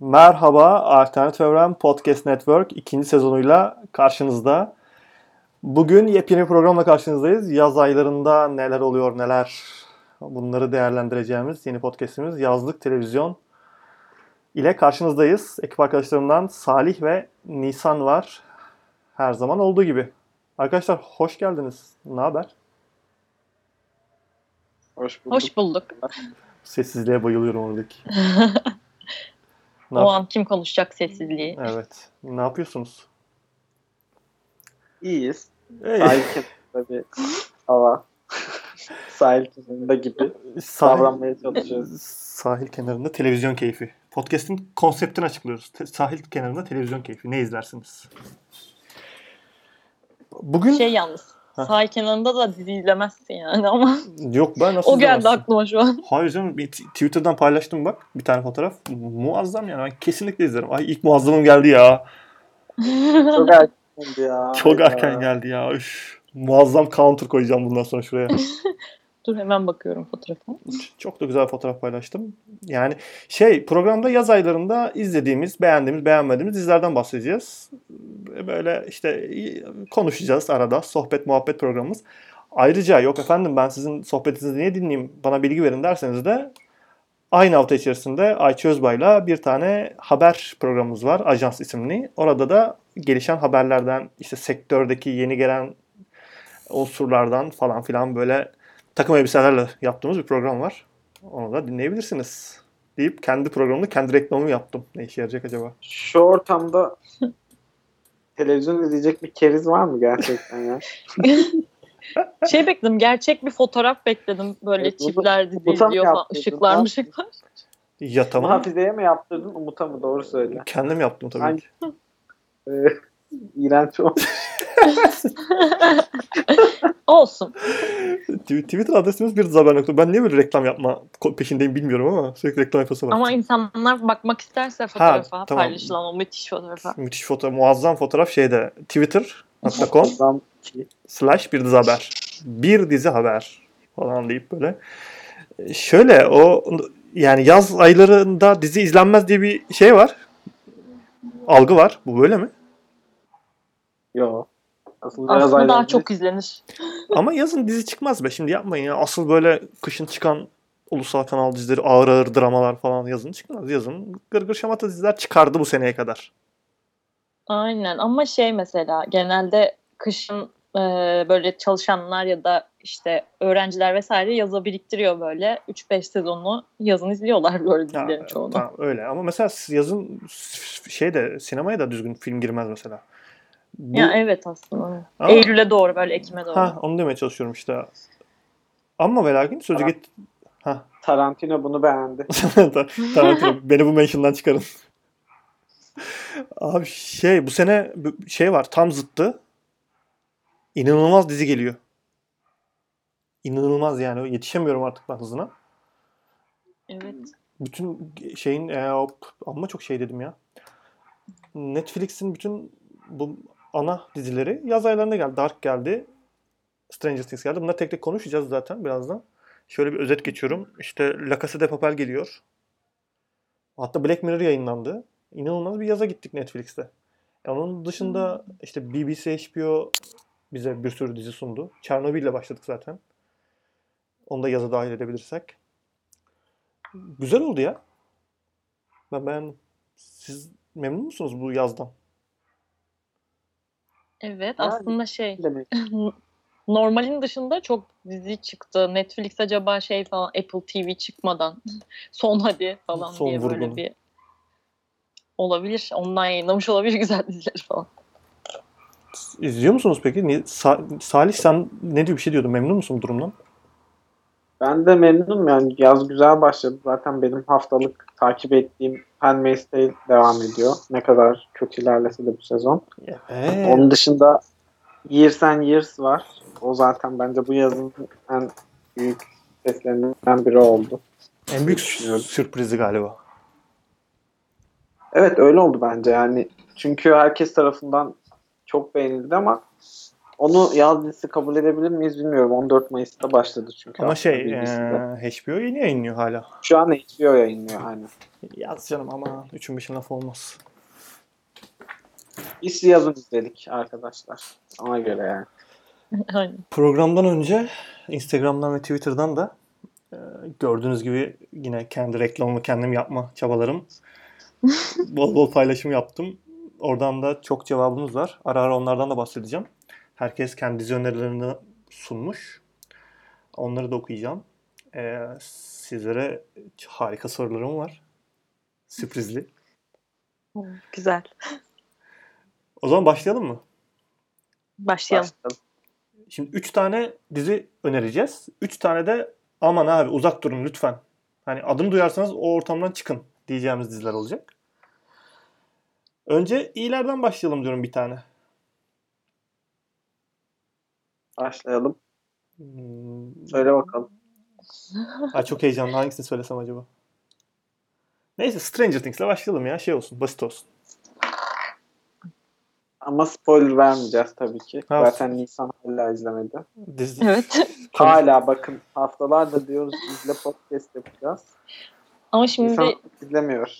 Merhaba, Alternatif Evren Podcast Network ikinci sezonuyla karşınızda. Bugün yepyeni bir programla karşınızdayız. Yaz aylarında neler oluyor, neler bunları değerlendireceğimiz yeni podcastimiz Yazlık Televizyon ile karşınızdayız. Ekip arkadaşlarımdan Salih ve Nisan var. Her zaman olduğu gibi. Arkadaşlar hoş geldiniz. Ne haber? Hoş bulduk. Hoş bulduk. Sessizliğe bayılıyorum oradaki. Ne o yap- an kim konuşacak sessizliği? Evet. Ne yapıyorsunuz? İyiyiz. Hey. Sahil kenarında bir hava. Sahil kenarında gibi Sahil, davranmaya çalışıyoruz. sahil kenarında televizyon keyfi. Podcast'in konseptini açıklıyoruz. Te- sahil kenarında televizyon keyfi. Ne izlersiniz? Bugün Şey yalnız. Heh. Sahil kenarında da dizi izlemezsin yani ama yok ben nasıl o geldi izlemezsin? aklıma şu an. Hayır canım bir t- Twitter'dan paylaştım bak bir tane fotoğraf. Muazzam yani ben kesinlikle izlerim. Ay ilk muazzamım geldi ya. Çok erkendi ya. Çok erken geldi ya. Üf. Muazzam counter koyacağım bundan sonra şuraya. Dur hemen bakıyorum fotoğrafa. Çok da güzel fotoğraf paylaştım. Yani şey programda yaz aylarında izlediğimiz, beğendiğimiz, beğenmediğimiz dizilerden bahsedeceğiz. Böyle işte konuşacağız arada. Sohbet muhabbet programımız. Ayrıca yok efendim ben sizin sohbetinizi niye dinleyeyim bana bilgi verin derseniz de aynı hafta içerisinde Ayça Özbay'la bir tane haber programımız var. Ajans isimli. Orada da gelişen haberlerden işte sektördeki yeni gelen unsurlardan falan filan böyle takım elbiselerle yaptığımız bir program var. Onu da dinleyebilirsiniz. Deyip kendi programımda kendi reklamımı yaptım. Ne işe yarayacak acaba? Şu ortamda televizyon izleyecek bir keriz var mı gerçekten ya? Şey bekledim gerçek bir fotoğraf bekledim. Böyle Evet, Umut- çiftler dizi Umut'a mı izliyor falan. yaptırdın? Işıklar Ne mışıklar. Ya tamam. Hafize'ye mi yaptırdın Umut'a mı? Doğru söyle. Kendim yaptım tabii Hangi- ki. Ee, iğrenç olmuş. Olsun. Tw- Twitter adresimiz bir haber. Ben niye böyle reklam yapma peşindeyim bilmiyorum ama sürekli reklam yapası var. Ama insanlar bakmak isterse fotoğrafa, tamam. paylaşılan o müthiş fotoğrafa. Müthiş fotoğraf, muazzam fotoğraf şeyde twitter.com slash bir dizi haber. Bir dizi haber falan deyip böyle. Şöyle o yani yaz aylarında dizi izlenmez diye bir şey var. Algı var. Bu böyle mi? Yo. Aslında yaz Aslında daha aylarında çok izlenir. Ama yazın dizi çıkmaz be. Şimdi yapmayın ya. Asıl böyle kışın çıkan ulusal kanal dizileri ağır ağır dramalar falan yazın çıkmaz. Yazın gırgır şamata diziler çıkardı bu seneye kadar. Aynen ama şey mesela genelde kışın e, böyle çalışanlar ya da işte öğrenciler vesaire yaza biriktiriyor böyle 3-5 sezonu yazın izliyorlar böyle Ya, dizilerin çoğunu. tamam, öyle ama mesela yazın şeyde sinemaya da düzgün film girmez mesela. Bu, Ya evet aslında. Ama- Eylül'e doğru böyle Ekim'e doğru. ha, onu demeye çalışıyorum işte. Ama ve lakin sözü git... Ha. Tarantino bunu beğendi. Tarantino beni bu mention'dan çıkarın. Abi şey bu sene şey var tam zıttı. İnanılmaz dizi geliyor. İnanılmaz yani yetişemiyorum artık ben hızına. Evet. Bütün şeyin e, hop, amma çok şey dedim ya. Netflix'in bütün bu ana dizileri yaz aylarında geldi. Dark geldi. Stranger Things geldi. Bunları tek tek konuşacağız zaten birazdan. Şöyle bir özet geçiyorum. İşte La Casa de Papel geliyor. Hatta Black Mirror yayınlandı. İnanılmaz bir yaza gittik Netflix'te. E, onun dışında işte BBC, HBO bize bir sürü dizi sundu. Çernobil'le başladık zaten. Onu da yaza dahil edebilirsek. Güzel oldu ya. Ben beğendim. Siz memnun musunuz bu yazdan? Evet Yani- aslında şey Demek. normalin dışında çok dizi çıktı. Netflix acaba şey falan Apple TV çıkmadan son hadi falan Son diye böyle vurgunu. bir olabilir. Ondan yayınlamış olabilir güzel dizileri falan. İzliyor musunuz peki? Sa- Salih sen ne diyor bir şey diyordun. Memnun musun durumdan? Ben de memnunum yani yaz güzel başladı. Zaten benim haftalık takip ettiğim Handmaid's Tale devam ediyor. Ne kadar kötü ilerlese de bu sezon. Evet. Onun dışında Years and Years var. O zaten bence bu yazın en büyük seslerinden biri oldu. En büyük sürprizi galiba. Evet öyle oldu bence yani. Çünkü herkes tarafından çok beğenildi ama onu yaz dizisi kabul edebilir miyiz bilmiyorum. 14 Mayıs'ta başladı çünkü. Ama şey bilgisinde. e, HBO yeni yayınlıyor hala. Şu an HBO yayınlıyor hani. Yaz canım ama üçün beşin laf olmaz. Biz yazın izledik arkadaşlar. Ona göre yani. Aynen. Programdan önce Instagram'dan ve Twitter'dan da e, gördüğünüz gibi yine kendi reklamımı kendim yapma çabalarım. bol bol paylaşım yaptım. Oradan da çok cevabımız var. Ara ara onlardan da bahsedeceğim. Herkes kendi önerilerini sunmuş. Onları da okuyacağım. E, sizlere harika sorularım var. Sürprizli. Güzel. O zaman başlayalım mı? Başlayalım. Başladı. Şimdi 3 tane dizi önereceğiz. 3 tane de aman abi uzak durun lütfen. Hani adım duyarsanız o ortamdan çıkın diyeceğimiz diziler olacak. Önce iyilerden başlayalım diyorum bir tane. Başlayalım. Hmm, Söyle bakalım. Ay çok heyecanlı. Hangisini söylesem acaba? Neyse Stranger Things'le başlayalım ya. Şey olsun, basit olsun. Ama spoiler vermeyeceğiz tabii ki. Ha. Zaten Nisan hala izlemedi. Dizi... Evet. Hala bakın haftalarda diyoruz izle podcast yapacağız. Ama şimdi Nisan izlemiyor.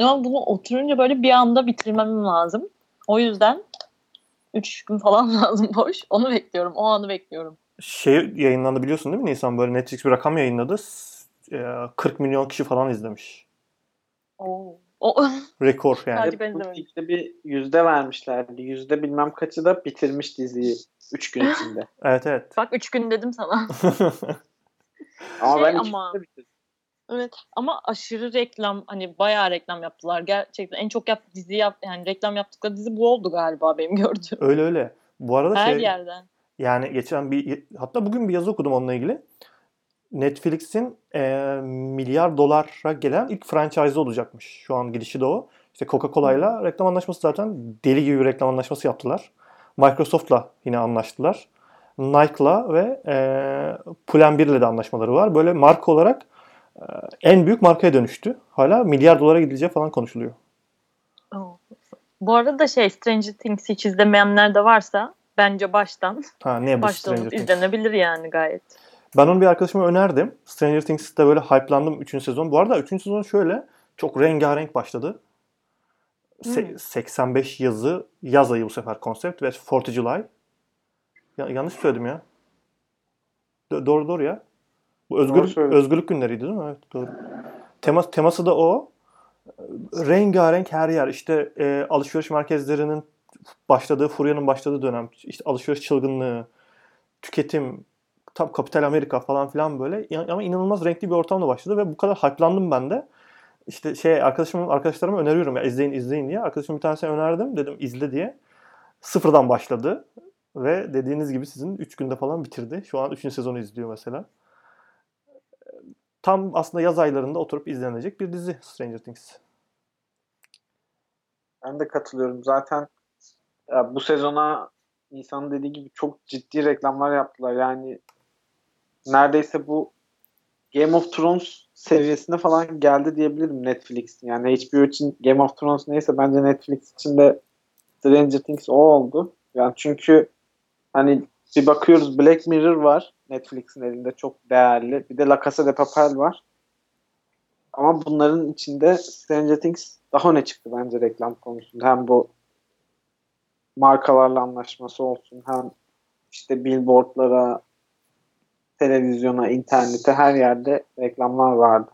ama bunu oturunca böyle bir anda bitirmem lazım. O yüzden 3 gün falan lazım boş. Onu bekliyorum. O anı bekliyorum. Şey yayınlandı biliyorsun değil mi Nisan? Böyle Netflix bir rakam yayınladı. S- e, 40 milyon kişi falan izlemiş. Oo. O Rekor yani. İlkte bir yüzde vermişlerdi. Yüzde bilmem kaçı da bitirmiş diziyi 3 gün içinde. Evet evet. bak 3 gün dedim sana. Ama Şey ben ama- bitirdim. Evet ama aşırı reklam hani bayağı reklam yaptılar. Gerçekten en çok yap, dizi yap yani reklam yaptıkları dizi bu oldu galiba benim gördüğüm. öyle öyle. Bu arada Her şey, yerden. Yani geçen bir hatta bugün bir yazı okudum onunla ilgili. Netflix'in e, milyar dolara gelen ilk franchise olacakmış. Şu an gidişi de o. İşte Coca-Cola'yla reklam anlaşması zaten deli gibi bir reklam anlaşması yaptılar. Microsoft'la yine anlaştılar. Nike'la ve e, 1'le de anlaşmaları var. Böyle marka olarak en büyük markaya dönüştü. Hala milyar dolara gidileceği falan konuşuluyor. Bu arada şey Stranger Things hiç izlemeyenler de varsa bence baştan Ha ne bu Stranger Things? izlenebilir yani gayet. Ben onu bir arkadaşıma önerdim. Stranger Things'te böyle hype'landım 3. sezon. Bu arada 3. sezon şöyle çok rengarenk başladı. Se- Hmm. 85 yazı, yaz ayı bu sefer konsept ve 4 July. Ya, yanlış söyledim ya. Do- doğru doğru ya. Bu özgürlük, özgürlük günleriydi değil mi? Evet doğru. Tema, teması da o. Rengarenk her yer. İşte e, alışveriş merkezlerinin başladığı, furyanın başladığı dönem. İşte alışveriş çılgınlığı, tüketim, tam kapital Amerika falan filan böyle ama inanılmaz renkli bir ortamda başladı ve bu kadar hype'landım ben de. İşte şey arkadaşım arkadaşlarıma öneriyorum ya izleyin izleyin diye. Arkadaşım bir tanesine önerdim dedim izle diye. Sıfırdan başladı ve dediğiniz gibi sizin 3 günde falan bitirdi. Şu an 3. sezonu izliyor mesela. Tam aslında yaz aylarında oturup izlenecek bir dizi Stranger Things. Ben de katılıyorum. Zaten bu sezona Nisan'ın dediği gibi çok ciddi reklamlar yaptılar. Yani neredeyse bu Game of Thrones seviyesine falan geldi diyebilirim Netflix. Yani HBO için Game of Thrones neyse bence Netflix için de Stranger Things o oldu. Yani çünkü hani bir bakıyoruz Black Mirror var Netflix'in elinde çok değerli. Bir de La Casa de Papel var. Ama bunların içinde Stranger Things daha ne çıktı bence reklam konusunda. Hem bu markalarla anlaşması olsun hem işte billboardlara, televizyona, internete her yerde reklamlar vardı.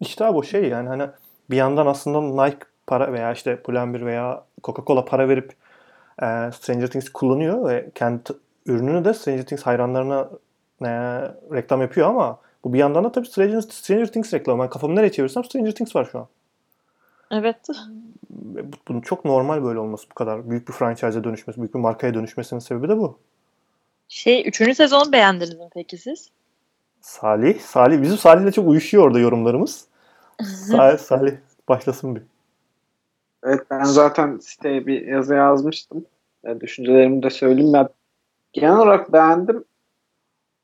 İşte abi o şey yani hani bir yandan aslında Nike para veya işte 1 veya Coca-Cola para verip e, Stranger Things kullanıyor ve kendi ürününü de Stranger Things hayranlarına e, reklam yapıyor ama bu bir yandan da tabii Stranger, Stranger Things reklamı. Ben kafamı nereye çevirsem Stranger Things var şu an. Evet. Ve bu- Bunun çok normal böyle olması bu kadar. Büyük bir franchise'e dönüşmesi, büyük bir markaya dönüşmesinin sebebi de bu. Şey 3. sezonu beğendiniz mi peki siz? Salih, Salih. Bizim Salih'le çok uyuşuyor orada yorumlarımız. Salih, Salih başlasın bir. Evet ben zaten siteye bir yazı yazmıştım. E, düşüncelerimi de söyleyeyim. Ben genel olarak beğendim.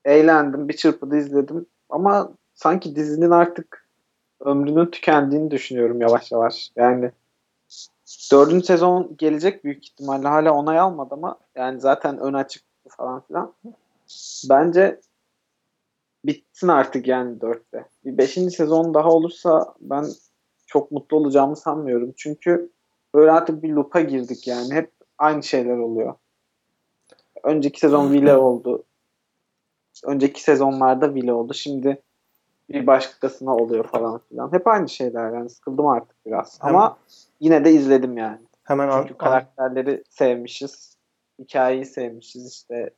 Eğlendim. Bir çırpıda izledim. Ama sanki dizinin artık ömrünün tükendiğini düşünüyorum yavaş yavaş. Yani dördüncü sezon gelecek büyük ihtimalle. Hala onay almadı ama yani zaten ön açıktı falan filan. Bence bitsin artık yani dörtte. Bir beşinci sezon daha olursa ben çok mutlu olacağımı sanmıyorum. Çünkü böyle artık bir loop'a girdik yani. Hep aynı şeyler oluyor. Önceki sezon Vile oldu. Önceki sezonlarda Vile oldu. Şimdi bir başkasına oluyor falan filan. Hep aynı şeyler yani. Sıkıldım artık biraz. Hemen- Ama yine de izledim yani. Hemen Çünkü karakterleri sevmişiz. Hikayeyi sevmişiz işte.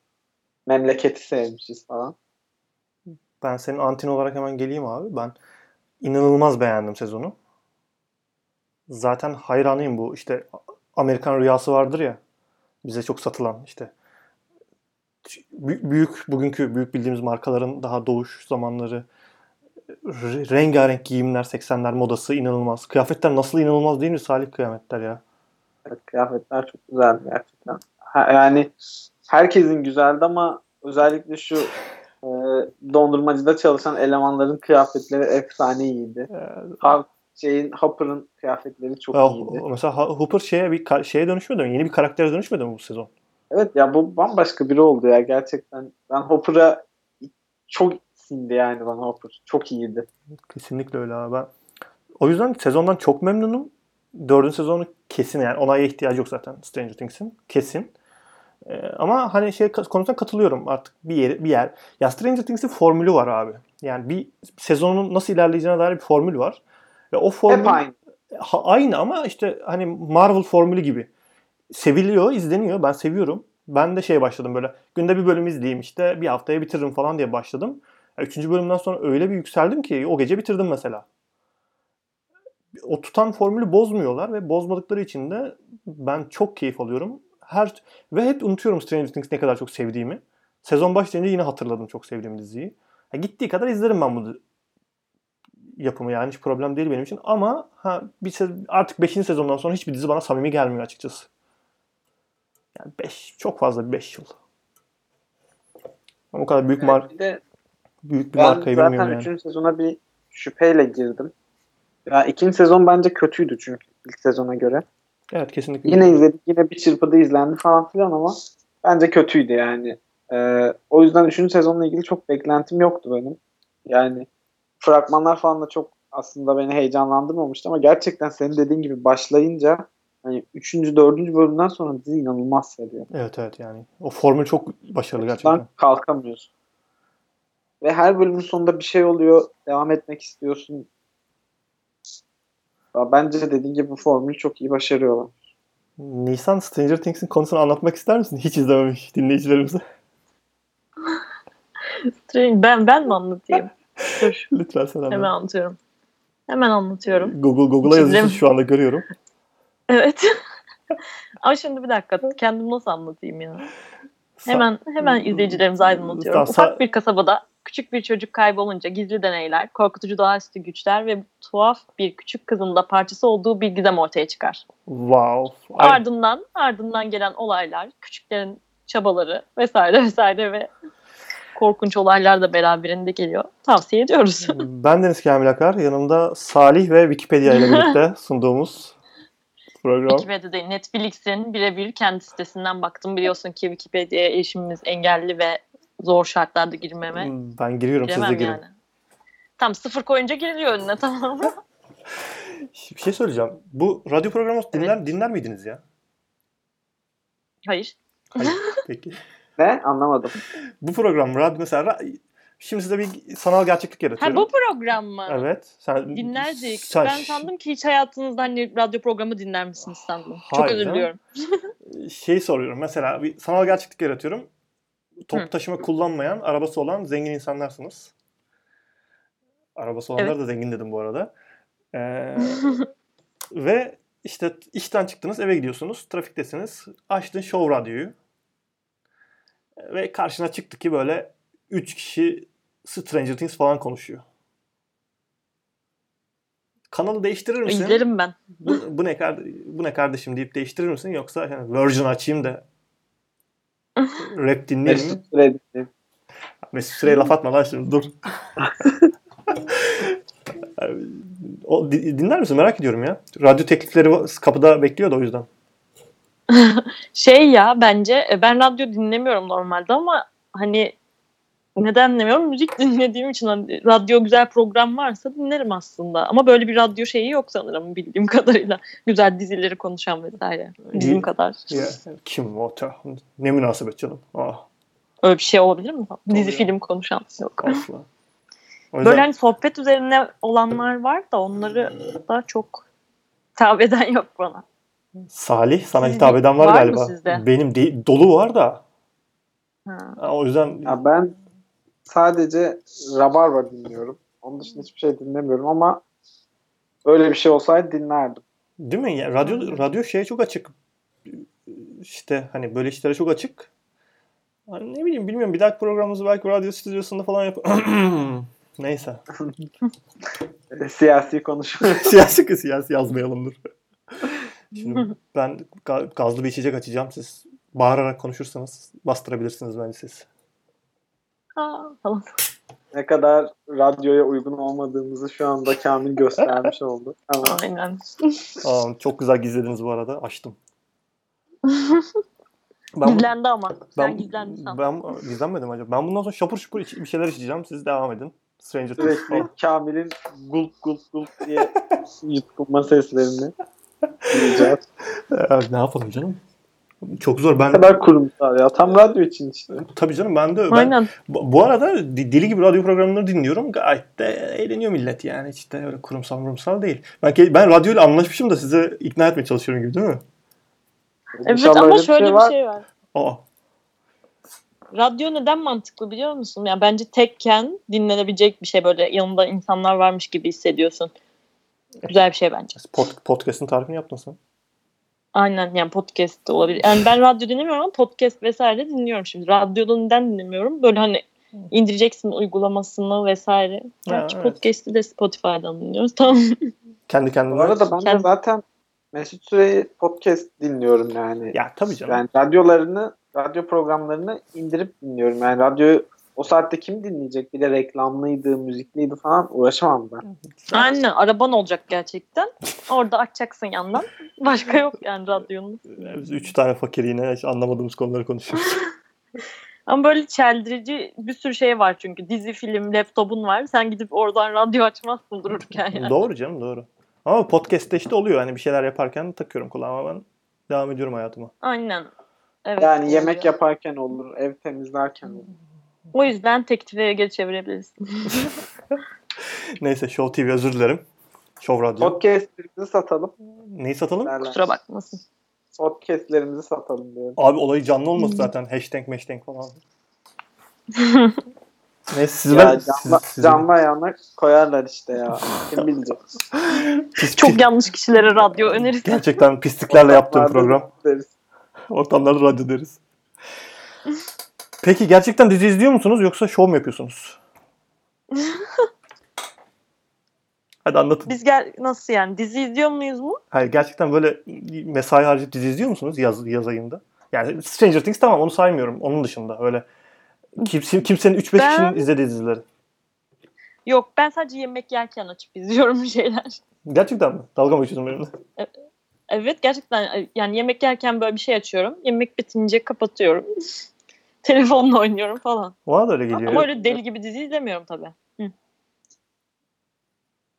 Memleketi sevmişiz falan. ben senin antin olarak hemen geleyim abi. Ben inanılmaz beğendim sezonu. Zaten hayranıyım bu işte Amerikan rüyası vardır ya. Bize çok satılan işte Bü- büyük bugünkü büyük bildiğimiz markaların daha doğuş zamanları rengarenk giyimler 80'ler modası inanılmaz. Kıyafetler nasıl inanılmaz değil mi Salih kıyafetler ya? Evet, kıyafetler çok güzeldi gerçekten. Ha- yani herkesin güzeldi ama özellikle şu e, dondurmacıda çalışan elemanların kıyafetleri efsane iyiydi. Ha, şeyin Hopper'ın kıyafetleri çok ya, iyiydi. mesela Hooper şeye bir şeye dönüşmedi mi? Yeni bir karaktere dönüşmedi mi bu sezon? Evet ya bu bambaşka biri oldu ya gerçekten. Ben Hopper'a çok sindi yani bana Hopper. Çok iyiydi. Kesinlikle öyle abi. Ben o yüzden sezondan çok memnunum. Dördüncü sezonu kesin yani onaya ihtiyacı yok zaten Stranger Things'in. Kesin. Ee, ama hani şey konusunda katılıyorum artık bir yer, bir yer. Ya Stranger Things'in formülü var abi. Yani bir sezonun nasıl ilerleyeceğine dair bir formül var. Ve o formül Hep aynı. Ha- aynı ama işte hani Marvel formülü gibi. Seviliyor, izleniyor. Ben seviyorum. Ben de şey başladım böyle. Günde bir bölüm izleyeyim işte bir haftaya bitiririm falan diye başladım. Üçüncü bölümden sonra öyle bir yükseldim ki o gece bitirdim mesela. O tutan formülü bozmuyorlar ve bozmadıkları için de ben çok keyif alıyorum. Her ve hep unutuyorum Stranger Things ne kadar çok sevdiğimi. Sezon başlayınca yine hatırladım çok sevdiğim diziyi. Ya gittiği kadar izlerim ben bu yapımı yani hiç problem değil benim için ama ha bir se- artık 5. sezondan sonra hiçbir dizi bana samimi gelmiyor açıkçası. Yani 5 çok fazla 5 yıl. Ama o kadar büyük mar Bir de büyük bir ben markayı bilmiyorum zaten yani. 3. sezona bir şüpheyle girdim. Ya ikinci sezon bence kötüydü çünkü ilk sezona göre. Evet kesinlikle. Yine izledik. Yine bir çırpıda izlendi falan filan ama bence kötüydü yani. Ee, o yüzden 3. sezonla ilgili çok beklentim yoktu benim. Yani fragmanlar falan da çok aslında beni heyecanlandırmamıştı ama gerçekten senin dediğin gibi başlayınca hani 3. 4. bölümden sonra dizi inanılmaz sarıyor. Evet evet yani. O formül çok başarılı Gerçekten gerçekten. kalkamıyorsun. Ve her bölümün sonunda bir şey oluyor. Devam etmek istiyorsun. Ya Bence dediğin gibi bu formülü çok iyi başarıyorlar. Nisan Stranger Things'in konusunu anlatmak ister misin? Hiç izlememiş dinleyicilerimize. Ben ben mi anlatayım? Dur Lütfen sen anlat. hemen anlatıyorum. Hemen anlatıyorum. Google Google'a yazıyorsun şu anda görüyorum. Evet. Ama şimdi bir dakika kendim nasıl anlatayım ya? Hemen hemen izleyicilerimize aydınlatıyorum. Tamam, sa- Ufak bir kasabada küçük bir çocuk kaybolunca gizli deneyler, korkutucu doğaüstü güçler ve tuhaf bir küçük kızın da parçası olduğu bir gizem ortaya çıkar. Wow. Ay- Ardından ardından gelen olaylar, küçüklerin çabaları vesaire vesaire ve korkunç olaylar da beraberinde geliyor. Tavsiye ediyoruz. Ben Deniz Kamil Akar. Yanımda Salih ve Wikipedia ile birlikte sunduğumuz program. Wikipedia değil, Netflix'in birebir kendi sitesinden baktım. Biliyorsun ki Wikipedia'ya erişimimiz engelli ve zor şartlarda girmeme. Ben giriyorum siz de Giremem girin. yani. Tam sıfır koyunca giriliyor önüne tamam mı? Bir şey söyleyeceğim. Bu radyo programı dinler, dinler miydiniz ya? Hayır. Hayır. Peki. Ne? Anlamadım. Bu program radyo mesela şimdi size bir sanal gerçeklik Ha yaratıyorum. bu program mı? Evet. Sen, Dinlerdik. sen- Ben sandım ki hiç hayatınızda hani radyo programı dinler misiniz sandım. Çok Hayır özür canım. diliyorum. Şeyi soruyorum. Mesela bir sanal gerçeklik yaratıyorum. Top Hı. taşıma kullanmayan, arabası olan zengin insanlarsınız. Arabası olanlar Evet. da zengin dedim bu arada. Ee, ve işte işten çıktınız, eve gidiyorsunuz, trafiktesiniz. Açtın Show Radyo'yu. Ve karşına çıktı ki böyle 3 kişi Stranger Things falan konuşuyor. Kanalı değiştirir misin? İzlerim ben. bu, bu ne bu ne kardeşim deyip değiştirir misin yoksa yani Virgin açayım da rap dinleyeyim mi? Mesut Süre. Mesut Süre'ye laf atma lan şimdi dur. O, di- dinler misin? Merak ediyorum ya. Radyo teklifleri kapıda bekliyor da o yüzden. Şey ya bence e, ben radyo dinlemiyorum normalde ama hani neden dinlemiyorum? Müzik dinlediğim için hani radyo güzel program varsa dinlerim aslında. Ama böyle bir radyo şeyi yok sanırım bildiğim kadarıyla. Güzel dizileri konuşan vesaire. Bizim Değil. kadar. Ya, kim o? Ne münasebet canım. Ah, Öyle bir şey olabilir mi? Dizi ya. film konuşan yok. asla. O yüzden Böyle hani sohbet üzerine olanlar var da onları da çok hitap eden yok bana. Salih sana Sizin hitap eden var, var mı galiba. sizde? Benim de- dolu var da. Ha. O yüzden Ya ben sadece Rabarba dinliyorum. Onun dışında hiçbir şey dinlemiyorum ama öyle bir şey olsaydı dinlerdim. Değil mi? Ya, radyo radyo şeye çok açık. İşte hani böyle işlere çok açık. Hani ne bileyim bilmiyorum bir dahaki programımızı belki radyo stüdyosunda falan yap. Neyse. Siyasi konuşma. siyasi siyasi yazmayalım dur. Şimdi ben ga- gazlı bir içecek açacağım. Siz bağırarak konuşursanız bastırabilirsiniz bence siz. Aa, tamam. ne kadar radyoya uygun olmadığımızı şu anda Kamil göstermiş oldu. Ama Aynen. Aa, çok güzel gizlediniz bu arada. Açtım. Ben, Gizlendi ama. Sen ben, gizlendin sen. ben gizlenmedim acaba. Ben bundan sonra şapur şupur iç- bir şeyler içeceğim. Siz devam edin. Stranger Things sürekli. Kamil'in gulp gulp gulp diye yutkunma seslerini Ee, ne yapalım canım? Çok zor. Ben Ne kadar kurumsal ya. Tam radyo için işte. tabii canım ben de ben, Aynen. bu bu arada deli gibi radyo programları dinliyorum. Gayet de eğleniyor millet yani. Hiç de öyle kurumsal kurumsal değil. Ben ben radyoyla anlaşmışım da size ikna etmeye çalışıyorum gibi değil mi? Evet İnşallah ama öyle şöyle bir şey var. Aa. Radyo neden mantıklı biliyor musun? Yani bence tekken dinlenebilecek bir şey böyle yanında insanlar varmış gibi hissediyorsun. Güzel bir şey bence. Pod, podcast'ın tarifini yaptın sen. Aynen yani podcast de olabilir. Yani ben radyo dinlemiyorum ama podcast vesaire dinliyorum şimdi. Radyoda neden dinlemiyorum? Böyle hani indireceksin uygulamasını vesaire. Gerçi evet. podcast'i de Spotify'dan dinliyoruz. Tamam. Kendi kendine. Bu arada ben de Kendi- zaten Mesut Süreyi podcast dinliyorum yani. Ya tabii canım. Yani radyolarını, radyo programlarını indirip dinliyorum. Yani radyoyu o saatte kim dinleyecek? Bir de reklamlıydı, müzikliydi falan uğraşamam ben. Aynen araban olacak gerçekten. Orada açacaksın yandan. Başka yok yani radyonun. Biz üç tane fakir yine hiç anlamadığımız konuları konuşuyoruz. Ama böyle çeldirici bir sürü şey var çünkü. Dizi, film, laptopun var. Sen gidip oradan radyo açmazsın dururken yani. doğru canım doğru. Ama podcast'te işte oluyor. Hani bir şeyler yaparken takıyorum kulağıma ben. Devam ediyorum hayatıma. Aynen. Evet, Yani yemek oluyor. yaparken olur, ev temizlerken olur. O yüzden tektifeye geri çevirebilirsin. Neyse Show TV özür dilerim. Show Radyo. Podcastlerimizi satalım. Neyi satalım? derler. Kusura bakmasın. Podcastlerimizi satalım diyorum. Abi olayı canlı olması zaten. Hashtag hashtag falan. Neyse sizi Ya ben... canlı, sizi- canlı ayağına koyarlar işte ya. Kim bilecek? pis, Çok pis- yanlış kişilere radyo önerisi. Gerçekten pisliklerle yaptığım program. deriz. Ortamlarda radyo deriz. Peki gerçekten dizi izliyor musunuz yoksa şov mu yapıyorsunuz? Hadi anlatın. Biz gel nasıl yani dizi izliyor muyuz mu? Hayır gerçekten böyle mesai harcayıp dizi izliyor musunuz yaz, yaz ayında? Yani Stranger Things tamam onu saymıyorum. Onun dışında öyle kimse, kimsenin 3-5 Ben- kişinin izlediği dizileri. Yok ben sadece yemek yerken açıp izliyorum bir şeyler. Gerçekten mi? Dalga mı geçiyorsun benimle? Evet gerçekten yani yemek yerken böyle bir şey açıyorum. Yemek bitince kapatıyorum. Telefonla oynuyorum falan. Bana da öyle geliyor. Ama öyle deli gibi dizi izlemiyorum tabii.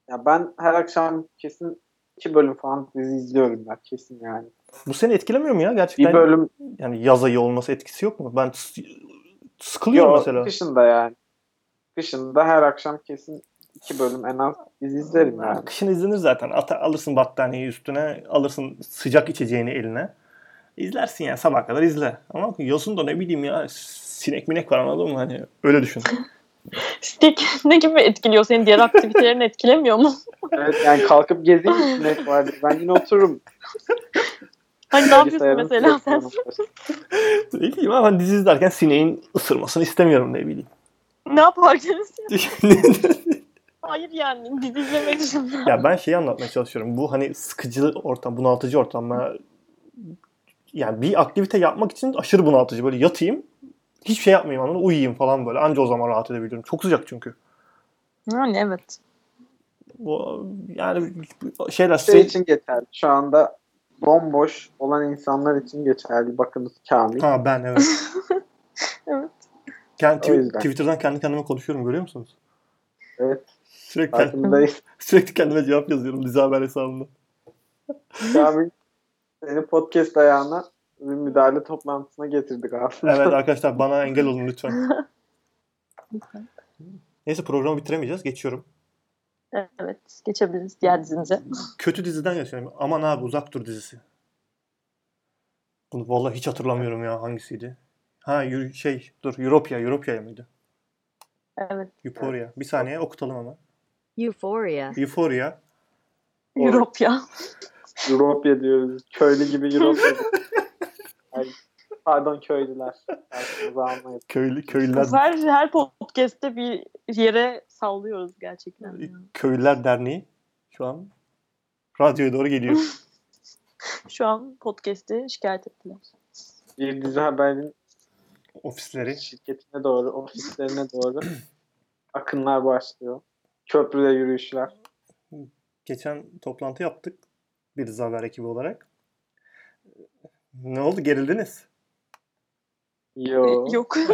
Ya ben her akşam kesin iki bölüm falan dizi izliyorum ben kesin yani. Bu seni etkilemiyor mu ya gerçekten? Bir bölüm Yani yaz ayı olması etkisi yok mu? Ben sıkılıyorum yok mesela. kışında yani. Kışında her akşam kesin iki bölüm en az dizi izlerim yani. Kışın izlenir zaten. Ata, alırsın battaniyeyi üstüne, alırsın sıcak içeceğini eline. İzlersin yani sabah kadar izle. Ama yazın da ne bileyim ya sinek minek var anladın mı? Hani öyle düşün. Stik ne gibi etkiliyor seni diğer aktivitelerini etkilemiyor mu? Evet yani kalkıp gezeyim sinek vardı. Ben yine otururum. Hani ne yapıyorsun mesela sen? ne bileyim ama hani dizi izlerken sineğin ısırmasını istemiyorum ne bileyim. ne yaparsınız? Hayır yani dizi izlemek dışında. ya ben şeyi anlatmaya çalışıyorum. Bu hani sıkıcı ortam, bunaltıcı ortam. Ben- yani bir aktivite yapmak için aşırı bunaltıcı. Böyle yatayım, hiçbir şey yapmayayım mı? Uyuyayım falan böyle. Anca o zaman rahat edebiliyorum. Çok sıcak çünkü. Yani evet. Bu, yani şeyler Şey için geçerli. Şu anda bomboş olan insanlar için geçerli. Bakınız Kamil. Ha ben evet. Evet. Kendi, yüzden. Twitter'dan kendi kendime konuşuyorum görüyor musunuz? Evet. Sürekli, Farkındayız. sürekli kendime cevap yazıyorum dizi haber hesabında. Kamil seni podcast ayağına bir müdahale toplantısına getirdik aslında. Evet arkadaşlar bana engel olun lütfen. Neyse programı bitiremeyeceğiz. Geçiyorum. Evet. Geçebiliriz diğer dizimize. Kötü diziden yaşıyorum. Aman abi uzak dur dizisi. Bunu vallahi hiç hatırlamıyorum ya hangisiydi. Ha şey dur Europia Europia mıydı? Evet. Euphoria. Bir saniye okutalım ama. Euphoria. Euphoria. Doğru. Europya diyoruz. Köylü gibi Europya. Ay, pardon köylüler. Almayın. Köylü köylüler Her, her podcast'te bir yere sallıyoruz gerçekten. Köylüler Derneği şu an radyoya doğru geliyor. Şu an podcast'i şikayet ettiler. Bir dizi haberin Ofisleri. şirketine doğru, ofislerine doğru akınlar başlıyor. Köprüde yürüyüşler. Geçen toplantı yaptık. Bir dizi haber ekibi olarak. Ne oldu? Gerildiniz. Yo. Yok.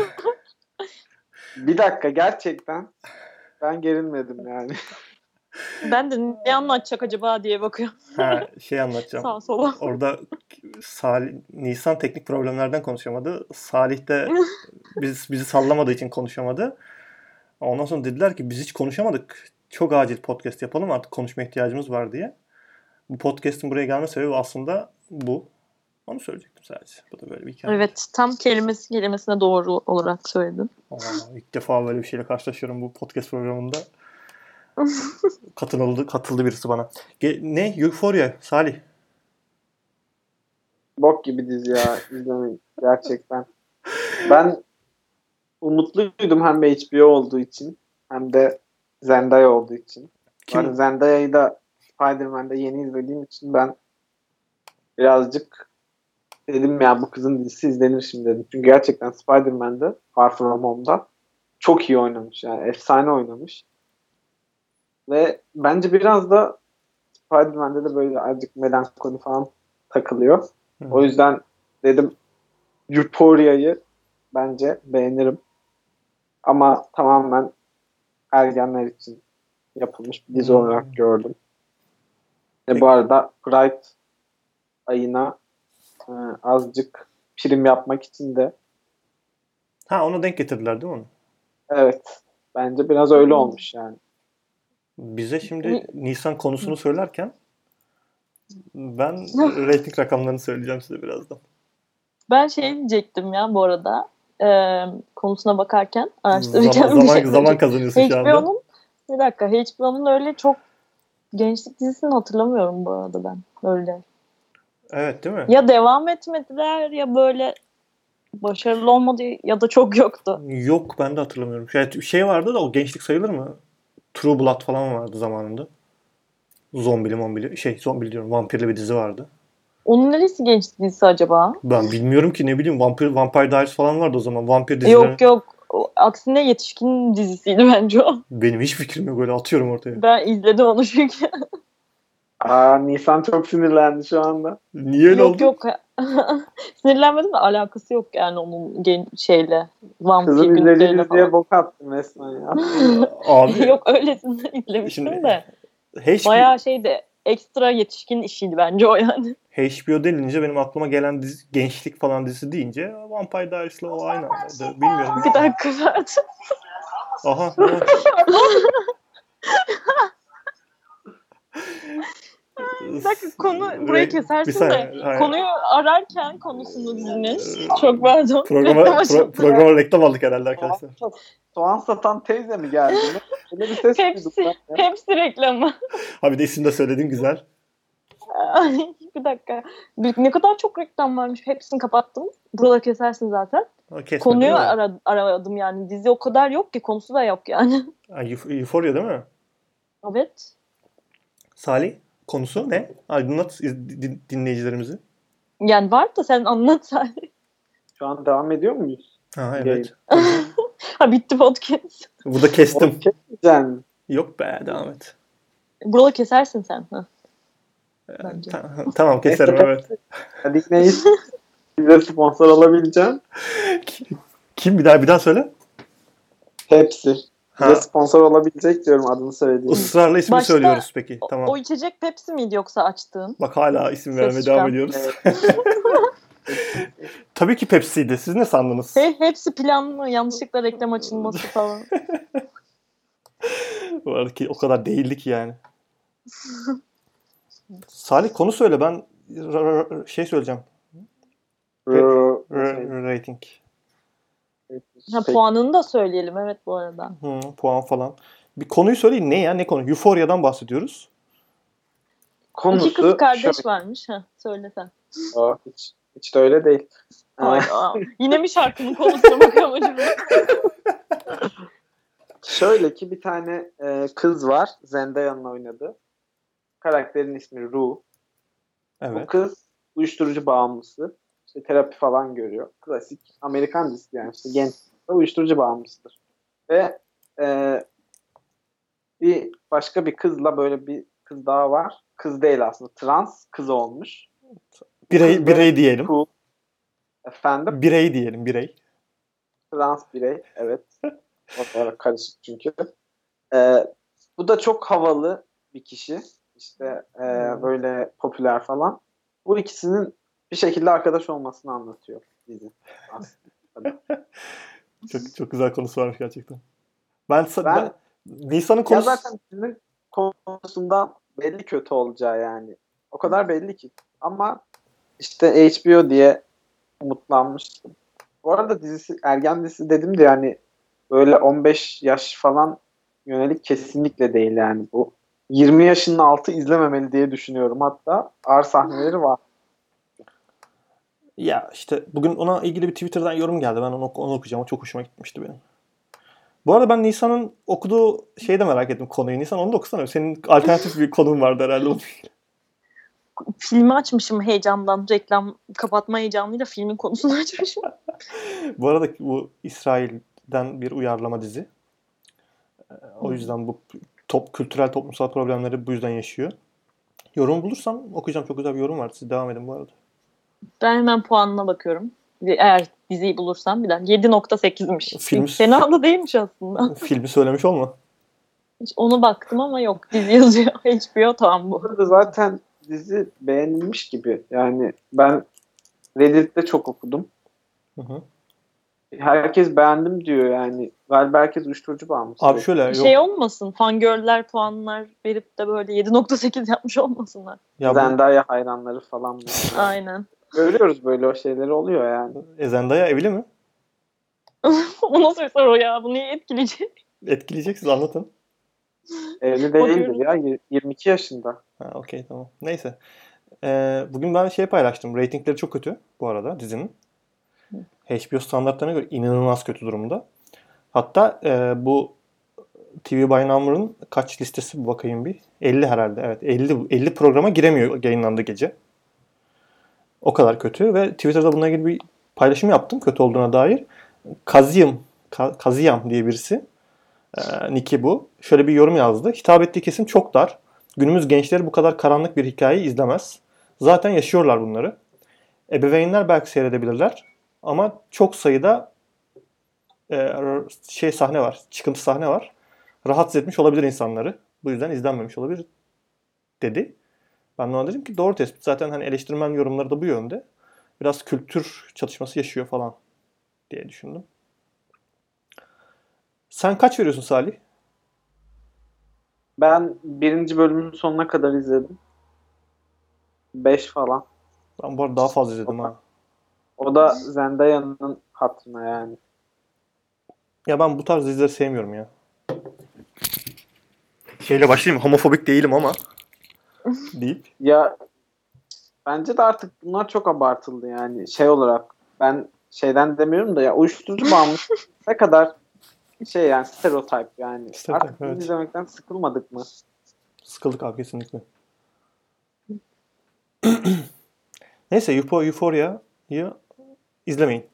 Bir dakika gerçekten ben gerilmedim yani. ben de ne anlatacak acaba diye bakıyorum Ha, şey anlatacağım. sağa sola. Orada Salih, Nisan teknik problemlerden konuşamadı. Salih de biz, bizi sallamadığı için konuşamadı. Ondan sonra dediler ki biz hiç konuşamadık. Çok acil podcast yapalım artık konuşma ihtiyacımız var diye. Bu podcast'in buraya gelme sebebi aslında bu. Onu söyleyecektim sadece. Bu da böyle bir hikaye. Evet tam kelimesi kelimesine doğru olarak söyledin. Aa, ilk defa böyle bir şeyle karşılaşıyorum bu podcast programında. katıldı, katıldı birisi bana. Ge- ne? Euphoria. Salih. Bok gibi dizi ya izlemeyin gerçekten. Ben umutluydum hem HBO olduğu için hem de Zendaya olduğu için. Kim? Yani Zendaya'yı da Spider-Man'de yeni izlediğim için ben birazcık dedim ya bu kızın dizisi izlenir şimdi dedim. Çünkü gerçekten Spider-Man'de Far From Home'da çok iyi oynamış yani efsane oynamış. Ve bence biraz da Spider-Man'de de böyle azıcık melankoli falan takılıyor. Hı. O yüzden dedim Euphoria'yı bence beğenirim. Ama tamamen ergenler için yapılmış bir dizi olarak gördüm. Peki. bu arada Pride ayına e, azıcık prim yapmak için de Ha ona denk getirdiler değil mi onu? evet bence biraz öyle olmuş yani. Bize şimdi Ni- Nisan konusunu söylerken ben reyting rakamlarını söyleyeceğim size birazdan. Ben şey diyecektim ya bu arada. E, konusuna bakarken araştırırken Zaman, bir zaman, şey zaman kazanıyorsun şu anda. HBO'nun bir dakika HBO'nun öyle çok gençlik dizisini hatırlamıyorum bu arada ben. Öyle. Evet değil mi? Ya devam etmediler ya böyle başarılı olmadı ya da çok yoktu. Yok ben de hatırlamıyorum. Şey, şey vardı da o gençlik sayılır mı? True Blood falan vardı zamanında. Zombili mombili. Şey zombili diyorum. Vampirli bir dizi vardı. Onun neresi gençlik dizisi acaba? Ben bilmiyorum ki ne bileyim. Vampir, Vampire Diaries falan vardı o zaman. Vampir dizileri. Yok yok. O, aksine yetişkin dizisiydi bence o. Benim hiç fikrim yok. Öyle atıyorum ortaya. Ben izledim onu çünkü. Aa Nisan çok sinirlendi şu anda. Niye öyle yok oldu? yok. Sinirlenmedim de alakası yok yani onun gen şeyle. Vampir Kızım izlediği günleriyle diziye falan. bok attın resmen ya. Abi yok öylesine izlemiştim Şimdi- de. HBO, Bayağı şeydi ekstra yetişkin işiydi bence o yani. HBO denince benim aklıma gelen dizi, gençlik falan dizisi deyince Vampire Diaries'la o aynı andaydı. Bilmiyorum. Bir dakika Ferdi. Aha. Bir dakika konu burayı Bir kesersin saniye, de hayır. konuyu ararken konusunu dizinin. Çok pardon. Programa, Reklam pro, programa reklam aldık herhalde arkadaşlar. Soğan satan teyze mi geldi? Öyle bir ses ya. hepsi reklamı. Ha bir de isim de söyledin güzel. Ay, bir dakika. Ne kadar çok reklam varmış. Hepsini kapattım. Burada kesersin zaten. Ha, kesmedin Konuyu ara, aradım yani. Dizi o kadar yok ki. Konusu da yok yani. Euphoria değil mi? evet. Salih konusu ne? Aydınlat iz- din- dinleyicilerimizi. Yani var da sen anlat sadece. Şu an devam ediyor muyuz? Ha evet. Ha bitti podcast. Burada kestim. Kesmeyeceksin. Yok be devam et. Buralı kesersin sen. Ha. Bence. Ta- tamam keserim evet. Hadi hiç bize sponsor olabileceğim. Kim bir daha bir daha söyle. Hepsi. Ha. Bize sponsor olabilecek diyorum adını söylediğim. Israrla ismi Başta- söylüyoruz peki. O- Tamam. O içecek Pepsi miydi yoksa açtığın? Bak hala isim vermeye devam ediyoruz. Evet. Tabii ki Pepsi'ydi. Siz ne sandınız? He, hepsi planlı. Yanlışlıkla reklam açılması falan. Bu arada ki o kadar değildi ki yani. Salih konu söyle ben r- r- şey söyleyeceğim. R- rating. Ha, Peki. puanını da söyleyelim evet bu arada. Hı, puan falan. Bir konuyu söyleyin. Ne ya? Ne konu? Euphoria'dan bahsediyoruz. Konusu İki kız kardeş şöyle. varmış. Ha, söyle sen. Aa, hiç, hiç de öyle değil. Ay, Ee, Yine mi şarkının konusuna bakalım acaba? Şöyle ki bir tane e, kız var. Zendaya'nın oynadığı. Karakterin ismi Rue. Bu Evet. kız uyuşturucu bağımlısı. İşte terapi falan görüyor. Klasik Amerikan dizisi yani işte genç ve uyuşturucu bağımlısıdır. Ve e, bir başka bir kızla böyle bir kız daha var. Kız değil aslında. Trans kız olmuş. Birey, birey diyelim. Cool. Efendim? Birey diyelim. Birey. Trans birey. Evet. Olarak karışık çünkü. Ee, bu da çok havalı bir kişi. İşte e, böyle popüler falan. Bu ikisinin bir şekilde arkadaş olmasını anlatıyor dizi. aslında. Çok çok güzel konusu varmış gerçekten. Ben, Ben- ben Nisan'ın Ya konusu zaten dizinin konusundan belli kötü olacağı yani. O kadar belli ki. Ama işte HBO diye umutlanmıştım. Bu arada dizisi ergen dizisi dedim de yani böyle 15 yaş falan yönelik kesinlikle değil yani bu. 20 yaşının altı izlememeli diye düşünüyorum. Hatta ağır sahneleri var. Ya işte bugün ona ilgili bir Twitter'dan yorum geldi. Ben onu, onu okuyacağım. O çok hoşuma gitmişti benim. Bu arada ben Nisan'ın okuduğu şeyi de merak ettim konuyu. Nisan onu da okusana. Senin alternatif bir konun vardı herhalde. Filmi açmışım heyecandan. Reklam kapatma heyecanıyla filmin konusunu açmışım. bu arada bu İsrail'den bir uyarlama dizi. O yüzden bu top, kültürel toplumsal problemleri bu yüzden yaşıyor. Yorum bulursam okuyacağım. Çok güzel bir yorum var. Siz devam edin bu arada. Ben hemen puanına bakıyorum. Eğer diziyi bulursam bir dakika 7.8'miş. Film- Fena da değilmiş aslında. Filmi söylemiş olma. Hiç onu baktım ama yok dizi yazıyor. HBO tamam bu. Burada zaten dizi beğenilmiş gibi. Yani ben Reddit'te çok okudum. Hı hı. Herkes beğendim diyor yani. Galiba herkes uyuşturucu bağımlısı. Abi şöyle yok. Şey olmasın. Fangirl'ler puanlar verip de böyle 7.8 yapmış olmasınlar. ya bu, Zendaya hayranları falan. Aynen. Görüyoruz böyle o şeyleri oluyor yani. e, Zendaya evli mi? o nasıl bir soru ya? Bu niye etkileyecek? Etkileyecek siz anlatın. Evli değildir ya. y- 22 yaşında. Ha, okey tamam. Neyse. Ee, bugün ben şey paylaştım. Ratingleri çok kötü bu arada dizinin. HBO standartlarına göre inanılmaz kötü durumda. Hatta e, bu TV by Number'ın kaç listesi bir bakayım bir. 50 herhalde. Evet 50 50 programa giremiyor yayınlandığı gece. O kadar kötü ve Twitter'da bununla ilgili bir paylaşım yaptım kötü olduğuna dair. Kaziyım, Ka- Kaziyam diye birisi. E, Niki bu. Şöyle bir yorum yazdı. Hitap ettiği kesim çok dar. Günümüz gençleri bu kadar karanlık bir hikayeyi izlemez. Zaten yaşıyorlar bunları. Ebeveynler belki seyredebilirler. Ama çok sayıda e, şey sahne var, çıkıntı sahne var. Rahatsız etmiş olabilir insanları. Bu yüzden izlenmemiş olabilir dedi. Ben de ona dedim ki doğru tespit. Zaten hani eleştirmen yorumları da bu yönde. Biraz kültür çatışması yaşıyor falan diye düşündüm. Sen kaç veriyorsun Salih? Ben birinci bölümün sonuna kadar izledim. 5 falan. Ben bu arada daha fazla izledim ha. O da Zendaya'nın hatırına yani. Ya ben bu tarz dizileri sevmiyorum ya. Şeyle başlayayım. Homofobik değilim ama. deyip. Ya bence de artık bunlar çok abartıldı yani şey olarak. Ben şeyden demiyorum da ya uyuşturucu bağımlısı ne kadar şey yani stereotip yani. Stereotip, artık evet. izlemekten sıkılmadık mı? Sıkıldık abi kesinlikle. Neyse Eupho- Euphoria'yı izlemeyin.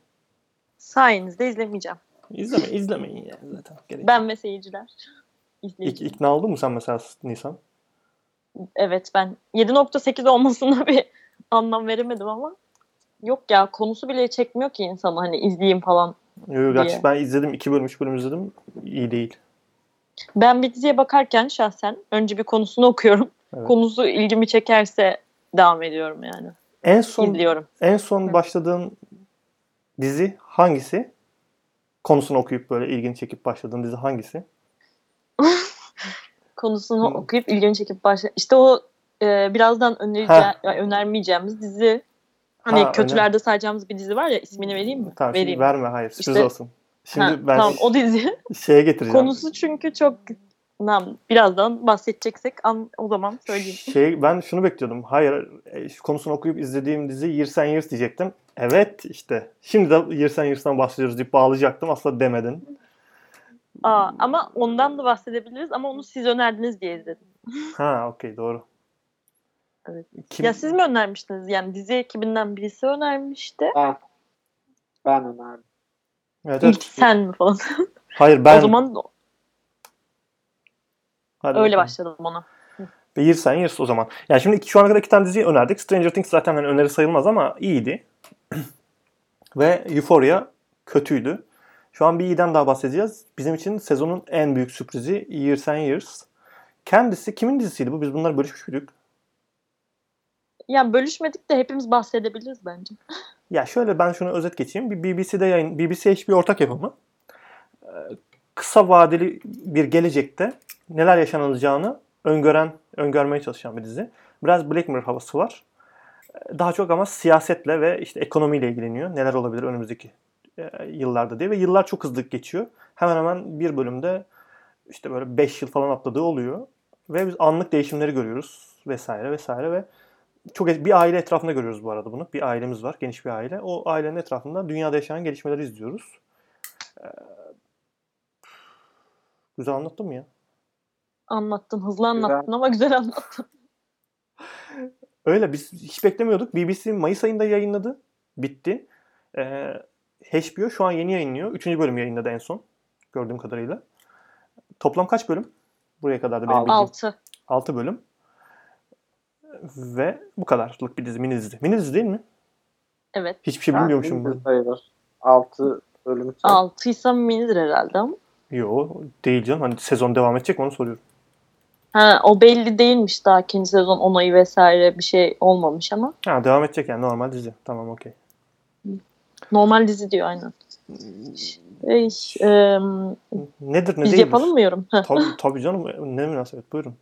Sayenizde izlemeyeceğim. İzlemeyin, izlemeyin yani zaten. Gerek yok. Ben ve seyirciler. İk, ikna oldun mu sen mesela Nisan? Evet ben 7.8 olmasına bir anlam veremedim ama yok ya konusu bile çekmiyor ki insanı hani izleyeyim falan. Yo, yo, gerçi diye. ben izledim. 2 bölüm 3 bölüm izledim. İyi değil. Ben bir diziye bakarken şahsen önce bir konusunu okuyorum. Evet. Konusu ilgimi çekerse devam ediyorum yani. En son İzliyorum. en son başladığın dizi hangisi? Konusunu okuyup böyle ilgini çekip başladığın dizi hangisi? Konusunu Hı. okuyup ilgimi çekip başla. İşte o e, birazdan önereceğim, önermeyeceğimiz dizi. Hani Ha, kötülerde sayacağımız bir dizi var ya ismini vereyim mi? Tamam vereyim. verme hayır sürpriz İşte- olsun. Şimdi Ha, ben tamam o dizi. şeye getireceğim. Konusu çünkü çok Tamam, birazdan bahsedeceksek an, o zaman söyleyeyim. Şey ben şunu bekliyordum. Hayır e, konusunu okuyup izlediğim dizi Years and Years diyecektim. Evet işte. Şimdi de Years and Years'tan bahsediyoruz deyip bağlayacaktım. Asla demedin. Aa, ama ondan da bahsedebiliriz ama onu siz önerdiniz diye izledim. Ha okey doğru. Evet. Kim? Ya siz mi önermiştiniz? Yani dizi ekibinden birisi önermişti. Ben, ben önerdim. Evet, İlk evet. sen mi falan? Hayır ben. o zaman Hadi öyle bakalım. başladım ona. Ve Years and Years o zaman. Yani şimdi şu ana kadar iki tane diziyi önerdik. Stranger Things zaten hani öneri sayılmaz ama iyiydi. Ve Euphoria kötüydü. Şu an bir iyiden daha bahsedeceğiz. Bizim için sezonun en büyük sürprizi Years and Years. Kendisi kimin dizisiydi bu? Biz bunları bölüşmüş müydük? Yani bölüşmedik de hepimiz bahsedebiliriz bence. Ya şöyle ben şunu özet geçeyim. Bir BBC'de yayın, BBC bir ortak yapımı. Ee, Kısa vadeli bir gelecekte neler yaşanacağını öngören, öngörmeye çalışan bir dizi. Biraz Black Mirror havası var. Ee, Daha çok ama siyasetle ve işte ekonomiyle ilgileniyor. Neler olabilir önümüzdeki e, yıllarda diye ve yıllar çok hızlı geçiyor. Hemen hemen bir bölümde işte böyle 5 yıl falan atladığı oluyor. Ve biz anlık değişimleri görüyoruz vesaire vesaire ve çok bir aile etrafında görüyoruz bu arada bunu. Bir ailemiz var, geniş bir aile. O ailenin etrafında dünyada yaşanan gelişmeleri izliyoruz. Ee, güzel anlattım mı ya? Anlattın, hızlı anlattın ama güzel anlattın. Öyle biz hiç beklemiyorduk. BBC Mayıs ayında yayınladı. Bitti. Ee, HBO şu an yeni yayınlıyor. Üçüncü bölüm yayınladı en son. Gördüğüm kadarıyla. Toplam kaç bölüm? Buraya kadar da benim Altı. bildiğim. Altı. 6 bölüm. Ve bu kadarlık bir dizi. Mini dizi. Mini dizi değil mi? Evet. Hiçbir şey Yani bilmiyormuşum dizi ben. sayılır. 6 bölüm. Altıysa minidir herhalde ama. Yo değil canım. Hani sezon devam edecek mi onu soruyorum. Ha, o belli değilmiş daha ikinci sezon onayı vesaire bir şey olmamış ama. Ha devam edecek yani normal dizi. Tamam okey. Normal dizi diyor aynen. Şey, e, Nedir ne biz değildir? yapalım mı yorum? Tabii, tabii canım ne münasebet buyurun.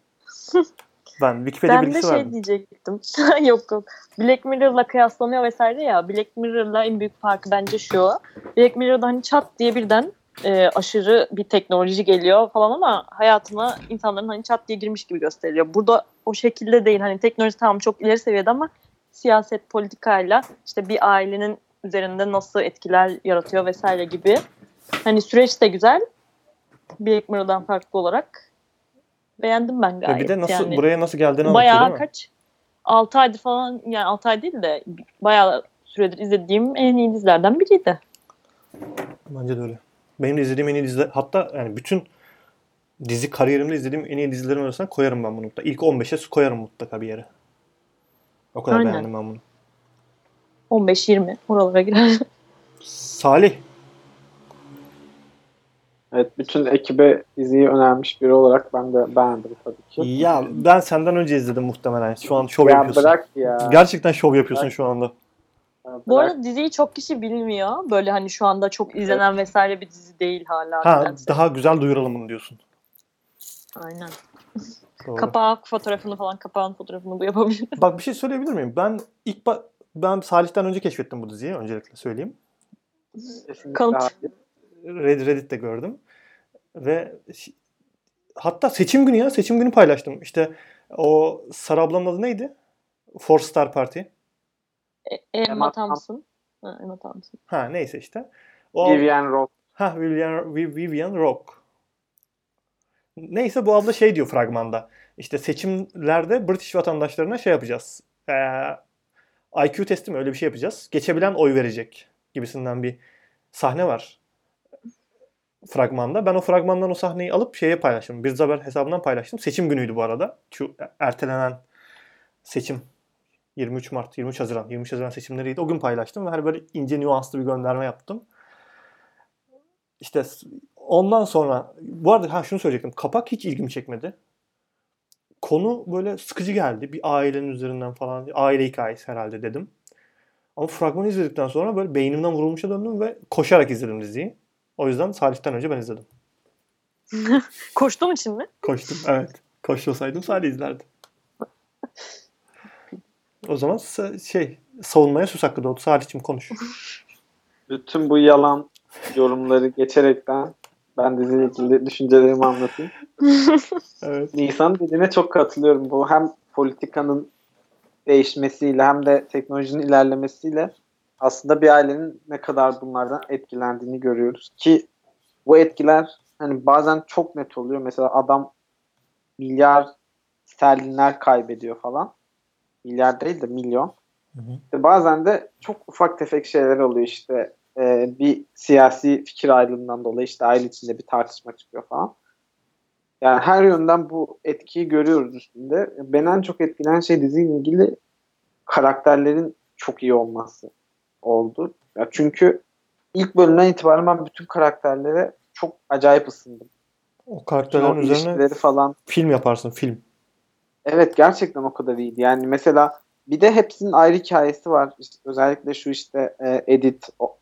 Ben Wikipedia Ben de şey verdim. diyecektim. yok yok. Black Mirror'la kıyaslanıyor vesaire ya. Black Mirror'la en büyük farkı bence şu. Black Mirror'da hani çat diye birden e, aşırı bir teknoloji geliyor falan ama hayatına insanların hani çat diye girmiş gibi gösteriliyor. Burada o şekilde değil. Hani teknoloji tamam çok ileri seviyede ama siyaset politikayla işte bir ailenin üzerinde nasıl etkiler yaratıyor vesaire gibi. Hani süreç de güzel. Black Mirror'dan farklı olarak. Beğendim ben gayet. bir de nasıl yani. buraya nasıl geldiğini anlatıyor Bayağı değil mi? kaç 6 aydır falan yani 6 ay değil de bayağı süredir izlediğim en iyi dizilerden biriydi. Bence de öyle. Benim de izlediğim en iyi diziler hatta yani bütün dizi kariyerimde izlediğim en iyi dizilerin arasına koyarım ben bunu mutlaka. İlk 15'e koyarım mutlaka bir yere. O kadar Aynen. beğendim ben bunu. 15-20 oralara girer. Salih. Evet bütün ekibe diziyi önermiş biri olarak ben de beğendim tabii ki. Ya ben senden önce izledim muhtemelen. Şu an şov ya yapıyorsun. bırak ya. Gerçekten şov yapıyorsun Bırak. şu anda. Bu arada diziyi çok kişi bilmiyor. Böyle hani şu anda çok izlenen vesaire bir dizi değil hala. Ha nedense. daha güzel duyuralım bunu diyorsun. Aynen. Doğru. Kapağı fotoğrafını falan kapağın fotoğrafını bu yapabilir. Bak bir şey söyleyebilir miyim? Ben ilk ba- ben Salih'ten önce keşfettim bu diziyi öncelikle söyleyeyim. Kesinlikle Kanıt. hayır. Red Reddit'te gördüm. Ve hatta seçim günü ya seçim günü paylaştım. İşte o Sarı ablanın adı neydi? Four Star Party. E- Emma Thompson. Ha, Emma Thompson. Ha neyse işte. O Vivian Roth. ha Vivian, Vi- Vivian Rock. Neyse bu abla şey diyor fragmanda. İşte seçimlerde British vatandaşlarına şey yapacağız. Ee, IQ testi mi öyle bir şey yapacağız. Geçebilen oy verecek gibisinden bir sahne var. Fragmanda. Ben o fragmandan o sahneyi alıp şeye paylaştım. Bir haber hesabından paylaştım. Seçim günüydü bu arada. Şu ertelenen seçim 23 Mart, 23 Haziran, 23 Haziran seçimleriydi. O gün paylaştım ve her böyle ince nüanslı bir gönderme yaptım. İşte ondan sonra bu arada ha şunu söyleyecektim. Kapak hiç ilgimi çekmedi. Konu böyle sıkıcı geldi. Bir ailenin üzerinden falan. Aile hikayesi herhalde dedim. Ama fragmanı izledikten sonra böyle beynimden vurulmuşa döndüm ve koşarak izledim diziyi. O yüzden Salih'ten önce ben izledim. Koştuğum için mi? Koştum evet. Koşmasaydım Salih izlerdi. O zaman şey savunmaya söz hakkı doğdu. Salih'cim konuş. Bütün bu yalan yorumları geçerekten ben diziyle ilgili düşüncelerimi anlatayım. evet. Nisan dediğine çok katılıyorum. Bu hem politikanın değişmesiyle hem de teknolojinin ilerlemesiyle aslında bir ailenin ne kadar bunlardan etkilendiğini görüyoruz ki bu etkiler hani bazen çok net oluyor. Mesela adam milyar sterlinler kaybediyor falan. Milyar değil de milyon. Hı hı. İşte bazen de çok ufak tefek şeyler oluyor işte e, bir siyasi fikir ayrılığından dolayı işte aile içinde bir tartışma çıkıyor falan. Yani her yönden bu etkiyi görüyoruz üstünde. Beni en çok etkileyen şey diziyle ilgili karakterlerin çok iyi olması oldu. Ya çünkü ilk bölümden itibaren ben bütün karakterlere çok acayip ısındım. O karakterlerin o üzerine falan film yaparsın film. Evet gerçekten o kadar iyiydi. Yani mesela bir de hepsinin ayrı hikayesi var. İşte özellikle şu işte e, Edith o,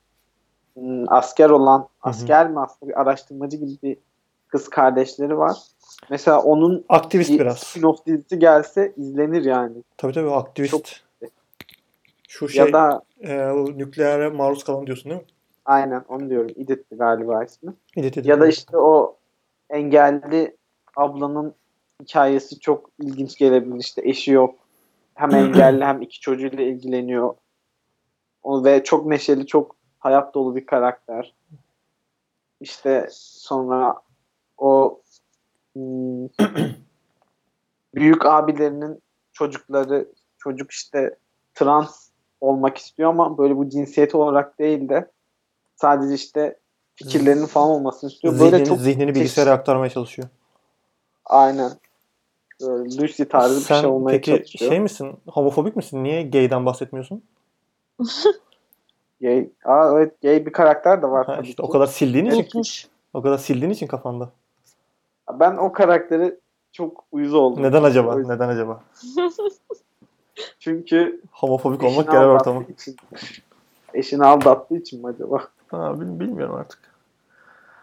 m, asker olan asker Hı-hı. mi aslında bir araştırmacı gibi bir kız kardeşleri var. Mesela onun aktivist bir, biraz. Spin-off dizisi gelse izlenir yani. Tabii tabii aktivist. Çok, şu şey ya da, e, nükleere maruz kalan diyorsun değil mi? Aynen onu diyorum. Edith'ti galiba ismi. Edith, ya da işte o engelli ablanın hikayesi çok ilginç gelebilir. İşte eşi yok. Hem engelli hem iki çocuğuyla ilgileniyor. O ve çok neşeli, çok hayat dolu bir karakter. İşte sonra o hmm, büyük abilerinin çocukları çocuk işte trans olmak istiyor ama böyle bu cinsiyet olarak değil de sadece işte fikirlerinin falan olmasını istiyor. Zihnini, böyle çok zihnini bilgisayara aktarmaya çalışıyor. Aynen. Böyle Lucy tarzı Sen bir şey olmaya peki çalışıyor. şey misin? Homofobik misin? Niye gay'den bahsetmiyorsun? gay. Aa evet gay bir karakter de var. Ha, işte o kadar sildiğin için. O kadar sildiğin için kafanda. Ben o karakteri çok uyuz oldum. Neden acaba? Neden acaba? Çünkü homofobik olmak genel ortamı. Için, eşini aldattığı için mi acaba? Ha, bilmiyorum artık.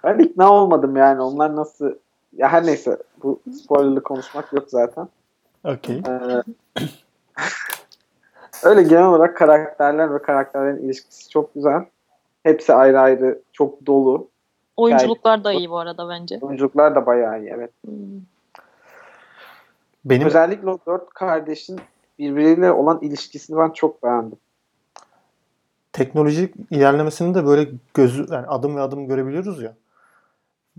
Ben ikna olmadım yani. Onlar nasıl ya her neyse bu spoilerlı konuşmak yok zaten. Okey. Ee, öyle genel olarak karakterler ve karakterlerin ilişkisi çok güzel. Hepsi ayrı ayrı çok dolu. Oyunculuklar da iyi bu arada bence. Oyunculuklar da bayağı iyi evet. Hmm. Benim özellikle o dört kardeşin birbiriyle olan ilişkisini ben çok beğendim. Teknolojik ilerlemesini de böyle gözü yani adım ve adım görebiliyoruz ya.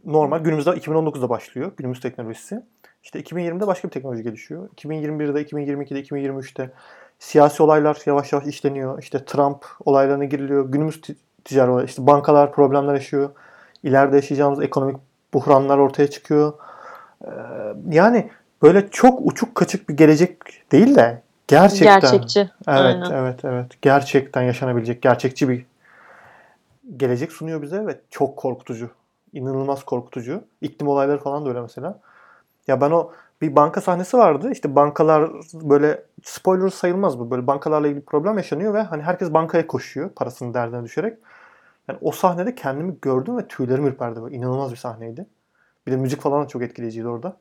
Normal günümüzde 2019'da başlıyor günümüz teknolojisi. İşte 2020'de başka bir teknoloji gelişiyor. 2021'de, 2022'de, 2023'te siyasi olaylar yavaş yavaş işleniyor. İşte Trump olaylarına giriliyor. Günümüz ticari işte bankalar problemler yaşıyor. İleride yaşayacağımız ekonomik buhranlar ortaya çıkıyor. Ee, yani böyle çok uçuk kaçık bir gelecek değil de gerçekten gerçekçi. Evet, Aynen. evet, evet. Gerçekten yaşanabilecek gerçekçi bir gelecek sunuyor bize ve çok korkutucu. İnanılmaz korkutucu. İklim olayları falan da öyle mesela. Ya ben o bir banka sahnesi vardı. İşte bankalar böyle spoiler sayılmaz bu. Böyle bankalarla ilgili problem yaşanıyor ve hani herkes bankaya koşuyor parasını derdine düşerek. Yani o sahnede kendimi gördüm ve tüylerim ürperdi. Böyle inanılmaz bir sahneydi. Bir de müzik falan da çok etkileyiciydi orada.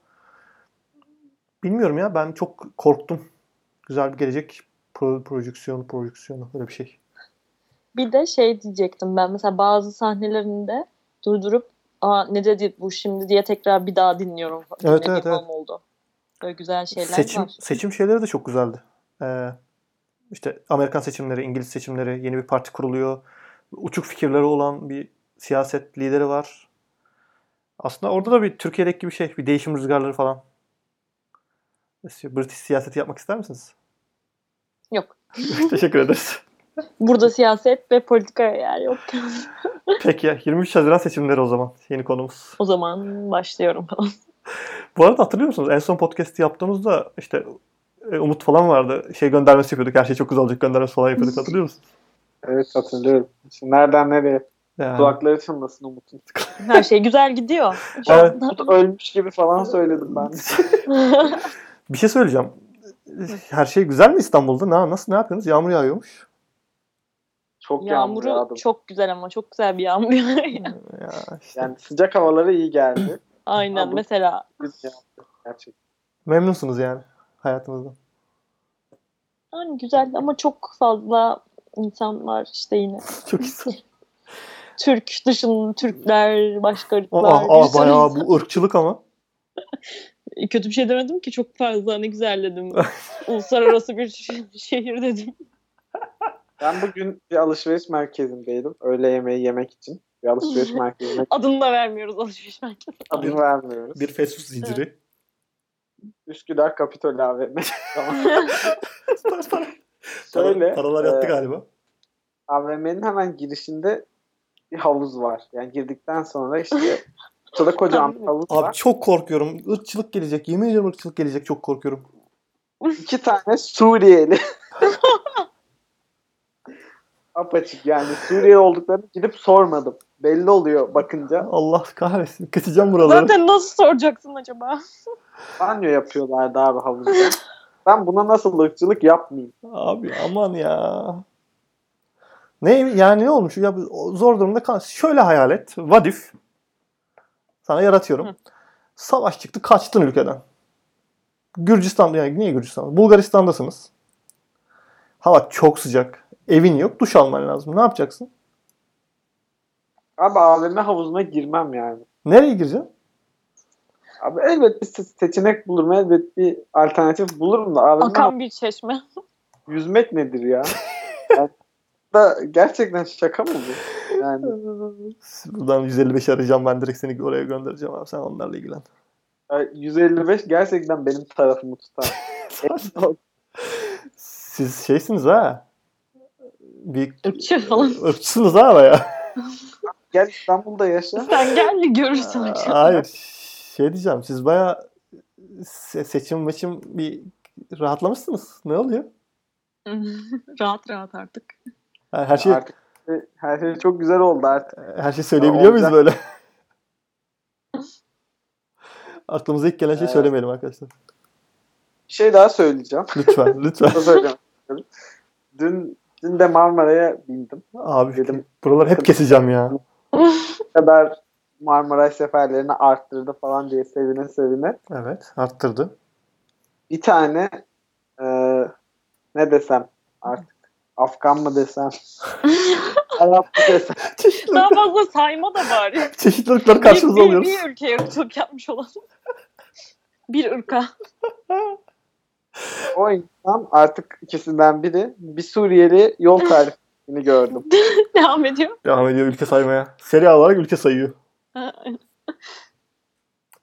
Bilmiyorum ya ben çok korktum. Güzel bir gelecek pro, projeksiyonu, projeksiyonu böyle bir şey. Bir de şey diyecektim ben mesela bazı sahnelerinde durdurup Aa, ne dedi bu şimdi diye tekrar bir daha dinliyorum. Evet evet, evet. oldu. Böyle güzel şeyler seçim, var. Seçim şeyleri de çok güzeldi. Ee, işte Amerikan seçimleri, İngiliz seçimleri, yeni bir parti kuruluyor. Uçuk fikirleri olan bir siyaset lideri var. Aslında orada da bir Türkiye'deki gibi şey, bir değişim rüzgarları falan. British siyaseti yapmak ister misiniz? Yok. Teşekkür ederiz. Burada siyaset ve politikaya yer yok. Peki 23 Haziran seçimleri o zaman yeni konumuz. O zaman başlıyorum falan. Bu arada hatırlıyor musunuz? En son podcast'i yaptığımızda işte e, Umut falan vardı. Şey göndermesi yapıyorduk. Her şey çok güzel olacak göndermesi falan yapıyorduk. Hatırlıyor musunuz? Evet hatırlıyorum. Şimdi nereden nereye? Yani. Kulakları çınlasın Umut'un. Her şey güzel gidiyor. Evet. Umut ölmüş gibi falan söyledim ben. Bir şey söyleyeceğim. Her şey güzel mi İstanbul'da? Ne, nasıl ne yapıyorsunuz? Yağmur yağıyormuş. Çok yağmur Yağmuru yağdı. çok güzel ama çok güzel bir yağmur yağıyor. Ya işte. Yani sıcak havaları iyi geldi. Aynen Ama- mesela Güzel gerçekten. Memnunsunuz yani hayatınızdan. yani güzel ama çok fazla insan var işte yine. Çok güzel. Türk dışında Türkler, başka ırklar. Aa, aa, bayağı insan. bu ırkçılık ama. Kötü bir şey demedim ki çok fazla ne güzel dedim. Uluslararası bir ş- şehir dedim. Ben bugün bir alışveriş merkezindeydim. Öğle yemeği yemek için. Bir alışveriş merkezine Adını da vermiyoruz alışveriş merkezi. adını vermiyoruz. Bir fast food zinciri. Üsküdar Kapitol AVM. Şöyle. Paralar yattı e, galiba. AVM'nin hemen girişinde bir havuz var. Yani girdikten sonra işte ortada kocaman bir havuz Abi var. çok korkuyorum. Irkçılık gelecek. Yemin ediyorum ırkçılık gelecek. Çok korkuyorum. İki tane Suriyeli. Apaçık yani Suriye olduklarını gidip sormadım. Belli oluyor bakınca. Allah kahretsin. Kaçacağım buraları. Zaten nasıl soracaksın acaba? Banyo yapıyorlardı abi havuzda. Ben buna nasıl ırkçılık yapmayayım? Abi aman ya. Ne yani ne olmuş? Ya zor durumda kal. Şöyle hayal et. What Sana yaratıyorum. Hı. Savaş çıktı, kaçtın ülkeden. Gürcistan yani niye Gürcistan? Bulgaristan'dasınız. Hava çok sıcak. Evin yok, duş alman lazım. Ne yapacaksın? Abi AVM havuzuna girmem yani. Nereye gireceksin? Abi elbet bir se- seçenek bulurum. Elbet bir alternatif bulurum da AVM Akan bir çeşme. yüzmek nedir ya? yani, da gerçekten şaka mı bu? Yani Buradan 155 arayacağım ben direkt seni oraya göndereceğim abi. Sen onlarla ilgilen. e, 155 gerçekten benim tarafımı tutar. Siz şeysiniz ha. Bir Irkçı falan. ırkçısınız ha baya. Gel İstanbul'da yaşa. Sen gel de görürsün acaba. Hayır. Şey diyeceğim. Siz baya se- seçim meçim bir rahatlamışsınız. Ne oluyor? rahat rahat artık. Ha, Her şey Artık her şey çok güzel oldu artık. her şey söyleyebiliyor muyuz böyle? Aklımıza ilk gelen şey Evet. söylemeyelim arkadaşlar. Bir şey daha söyleyeceğim. Lütfen, lütfen. Dün, dün de Marmara'ya bindim. Abi Dedim. buraları hep keseceğim ya. Kadar Marmaray seferlerini arttırdı falan diye sevine sevine. Evet, arttırdı. Bir tane e, ne desem artık Afgan mı desem Arap mı desem Çeşitli, Daha fazla sayma da bari. çeşitli ırkları Bir, karşımıza bir, alıyoruz. bir ülkeye ırkçılık yapmış olalım. bir ırka. o insan artık ikisinden biri bir Suriyeli yol tarifini gördüm. Devam ediyor. Devam ediyor ülke saymaya. Seri olarak ülke sayıyor.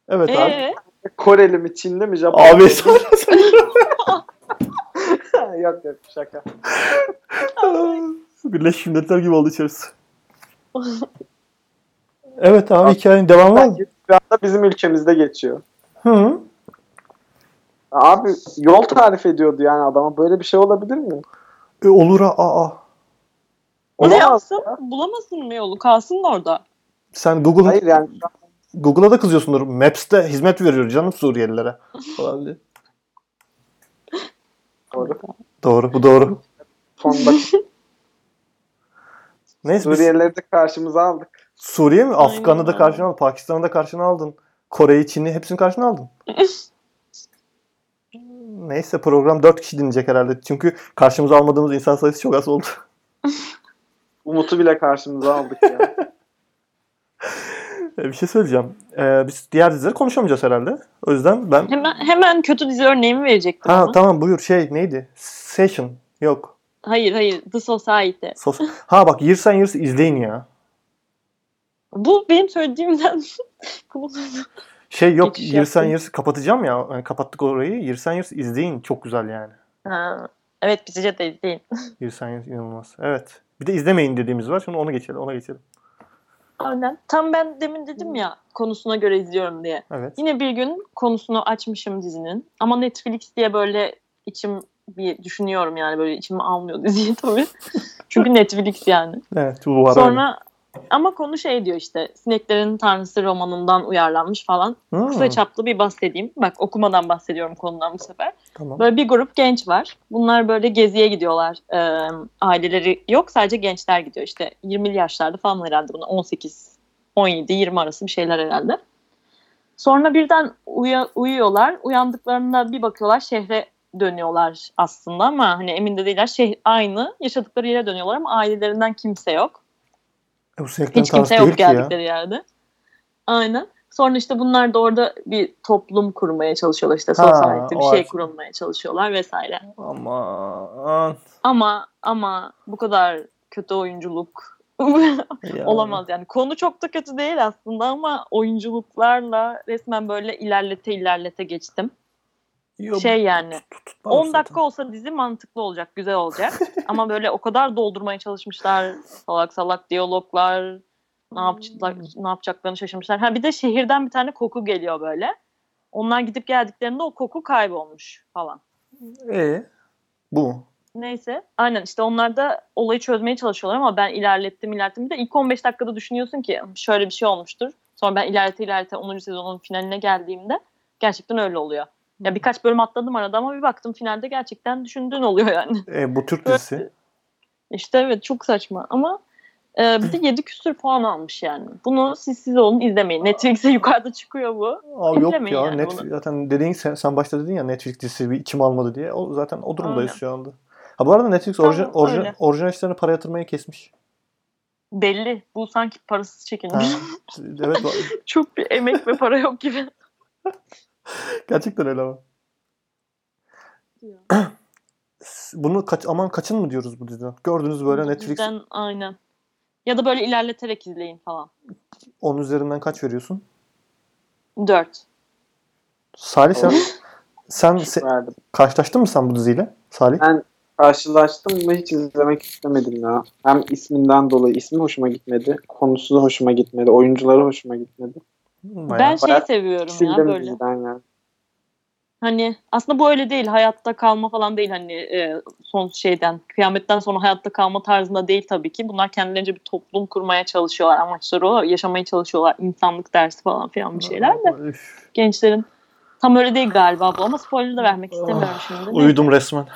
Evet abi. Ee, Koreli mi Çinli mi Japon Abi sonra yok yok şaka. Birleşmiş Milletler gibi oldu içerisi. Evet abi hikayenin devamı var mı? Anda bizim ülkemizde geçiyor. Hı. Abi yol tarif ediyordu yani adama. Böyle bir şey olabilir mi? E, olur ha. Aa. ne Olamaz yapsın? ya. Bulamasın mı yolu? Kalsın da orada. Sen Google Hayır yani Google'a da kızıyorsundur. Maps'te hizmet veriyor canım Suriyelilere. Diye. Doğru. Doğru, bu doğru. Sonunda Neyse biz Suriyelileri de karşımıza aldık. Suriye mi? Afgan'ı da karşına aldın. Pakistan'ı da karşına aldın. Kore'yi, Çin'i hepsini karşına aldın. Neyse program 4 kişi dinleyecek herhalde. Çünkü karşımıza almadığımız insan sayısı çok az oldu. Umut'u bile karşımıza aldık ya. E, bir şey söyleyeceğim. Ee, biz diğer dizileri konuşamayacağız herhalde. O yüzden ben... Hemen hemen kötü dizi örneğimi verecektim Ha ama. tamam buyur şey neydi? Session. Yok. Hayır hayır. The Society. Sos ha bak Years and Years izleyin ya. Bu benim söylediğimden Şey yok Geçiş Years and. Years kapatacağım ya. Yani kapattık orayı. Years and Years izleyin. Çok güzel yani. ha. Evet bizce de izleyin. Bir saniye inanılmaz. Evet. Bir de izlemeyin dediğimiz var. Şimdi onu geçelim. Ona geçelim. Aynen. Tam ben demin dedim ya konusuna göre izliyorum diye. Evet. Yine bir gün konusunu açmışım dizinin. Ama Netflix diye böyle içim bir düşünüyorum yani böyle içim almıyor diziyi tabii. Çünkü Netflix yani. Evet. Bu var. Sonra ama konu şey diyor işte Sineklerin Tanrısı romanından uyarlanmış falan. Hmm, Kısa çaplı bir bahsedeyim. Bak okumadan bahsediyorum konudan bu sefer. Tamam. Böyle bir grup genç var. Bunlar böyle geziye gidiyorlar. Ee, aileleri yok sadece gençler gidiyor. İşte 20'li yaşlarda falan herhalde buna 18, 17, 20 arası bir şeyler herhalde. Sonra birden uya- uyuyorlar. Uyandıklarında bir bakıyorlar şehre dönüyorlar aslında ama hani emin de değiller. Şeh aynı yaşadıkları yere dönüyorlar ama ailelerinden kimse yok. E, bu Hiç kimse yok ki ya. geldikleri yerde. Aynen. Sonra işte bunlar da orada bir toplum kurmaya çalışıyorlar işte society bir şey kurmaya çalışıyorlar vesaire. Aman. Ama ama bu kadar kötü oyunculuk Ya. olamaz yani. Konu çok da kötü değil aslında ama oyunculuklarla resmen böyle ilerlete ilerlete geçtim. Yok, Şey yani tut- tutmaz 10 zaten. dakika olsa dizi mantıklı olacak, güzel olacak. ama böyle o kadar doldurmaya çalışmışlar. Salak salak diyaloglar. Ne yapacaklar, ne yapacaklarını şaşırmışlar. Ha bir de şehirden bir tane koku geliyor böyle. Onlar gidip geldiklerinde o koku kaybolmuş falan. E bu. Neyse. Aynen işte onlar da olayı çözmeye çalışıyorlar ama ben ilerlettim ilerlettim. Bir de ilk 15 dakikada düşünüyorsun ki şöyle bir şey olmuştur. Sonra ben ilerlete ilerlete 10. sezonun finaline geldiğimde gerçekten öyle oluyor. Ya birkaç bölüm atladım arada ama bir baktım finalde gerçekten düşündüğün oluyor yani. E, bu Türk dizisi. İşte evet çok saçma ama e, bir de 7 küsür puan almış yani. Bunu siz siz olun izlemeyin. Netflix'e yukarıda çıkıyor bu. Abi yok ya. yani Netflix, bunu. zaten dediğin sen, sen başta dedin ya Netflix dizisi bir içim almadı diye. O zaten o durumdayız Aynen. şu anda. Ha bu arada Netflix Tamam, orijin, orijinal işlerine para yatırmayı kesmiş. Belli. Bu sanki parasız Ha, çekilmiş. evet bu- çok bir emek ve para yok gibi. gerçekten öyle ama. Bunu kaç aman kaçın mı diyoruz bu diziden? Gördünüz böyle Netflix Bizden aynen. Ya da böyle ilerleterek izleyin falan. 10 üzerinden kaç veriyorsun? 4. Salih sen, sen se- verdim. karşılaştın mı sen bu diziyle? Salih? Ben karşılaştım ama hiç izlemek istemedim ya. Hem isminden dolayı ismi hoşuma gitmedi. Konusu da hoşuma gitmedi. Oyuncuları hoşuma gitmedi. Bayağı. Ben şeyi bayağı seviyorum ya böyle. Hani aslında bu öyle değil. Hayatta kalma falan değil hani e, son şeyden kıyametten sonra hayatta kalma tarzında değil tabii ki. Bunlar kendilerince bir toplum kurmaya çalışıyorlar. Amaçları o. Yaşamaya çalışıyorlar. insanlık dersi falan filan bir şeyler de. Üf, Gençlerin tam öyle değil galiba bu ama spoiler da vermek istemiyorum şimdi. Neyse. uyudum resmen.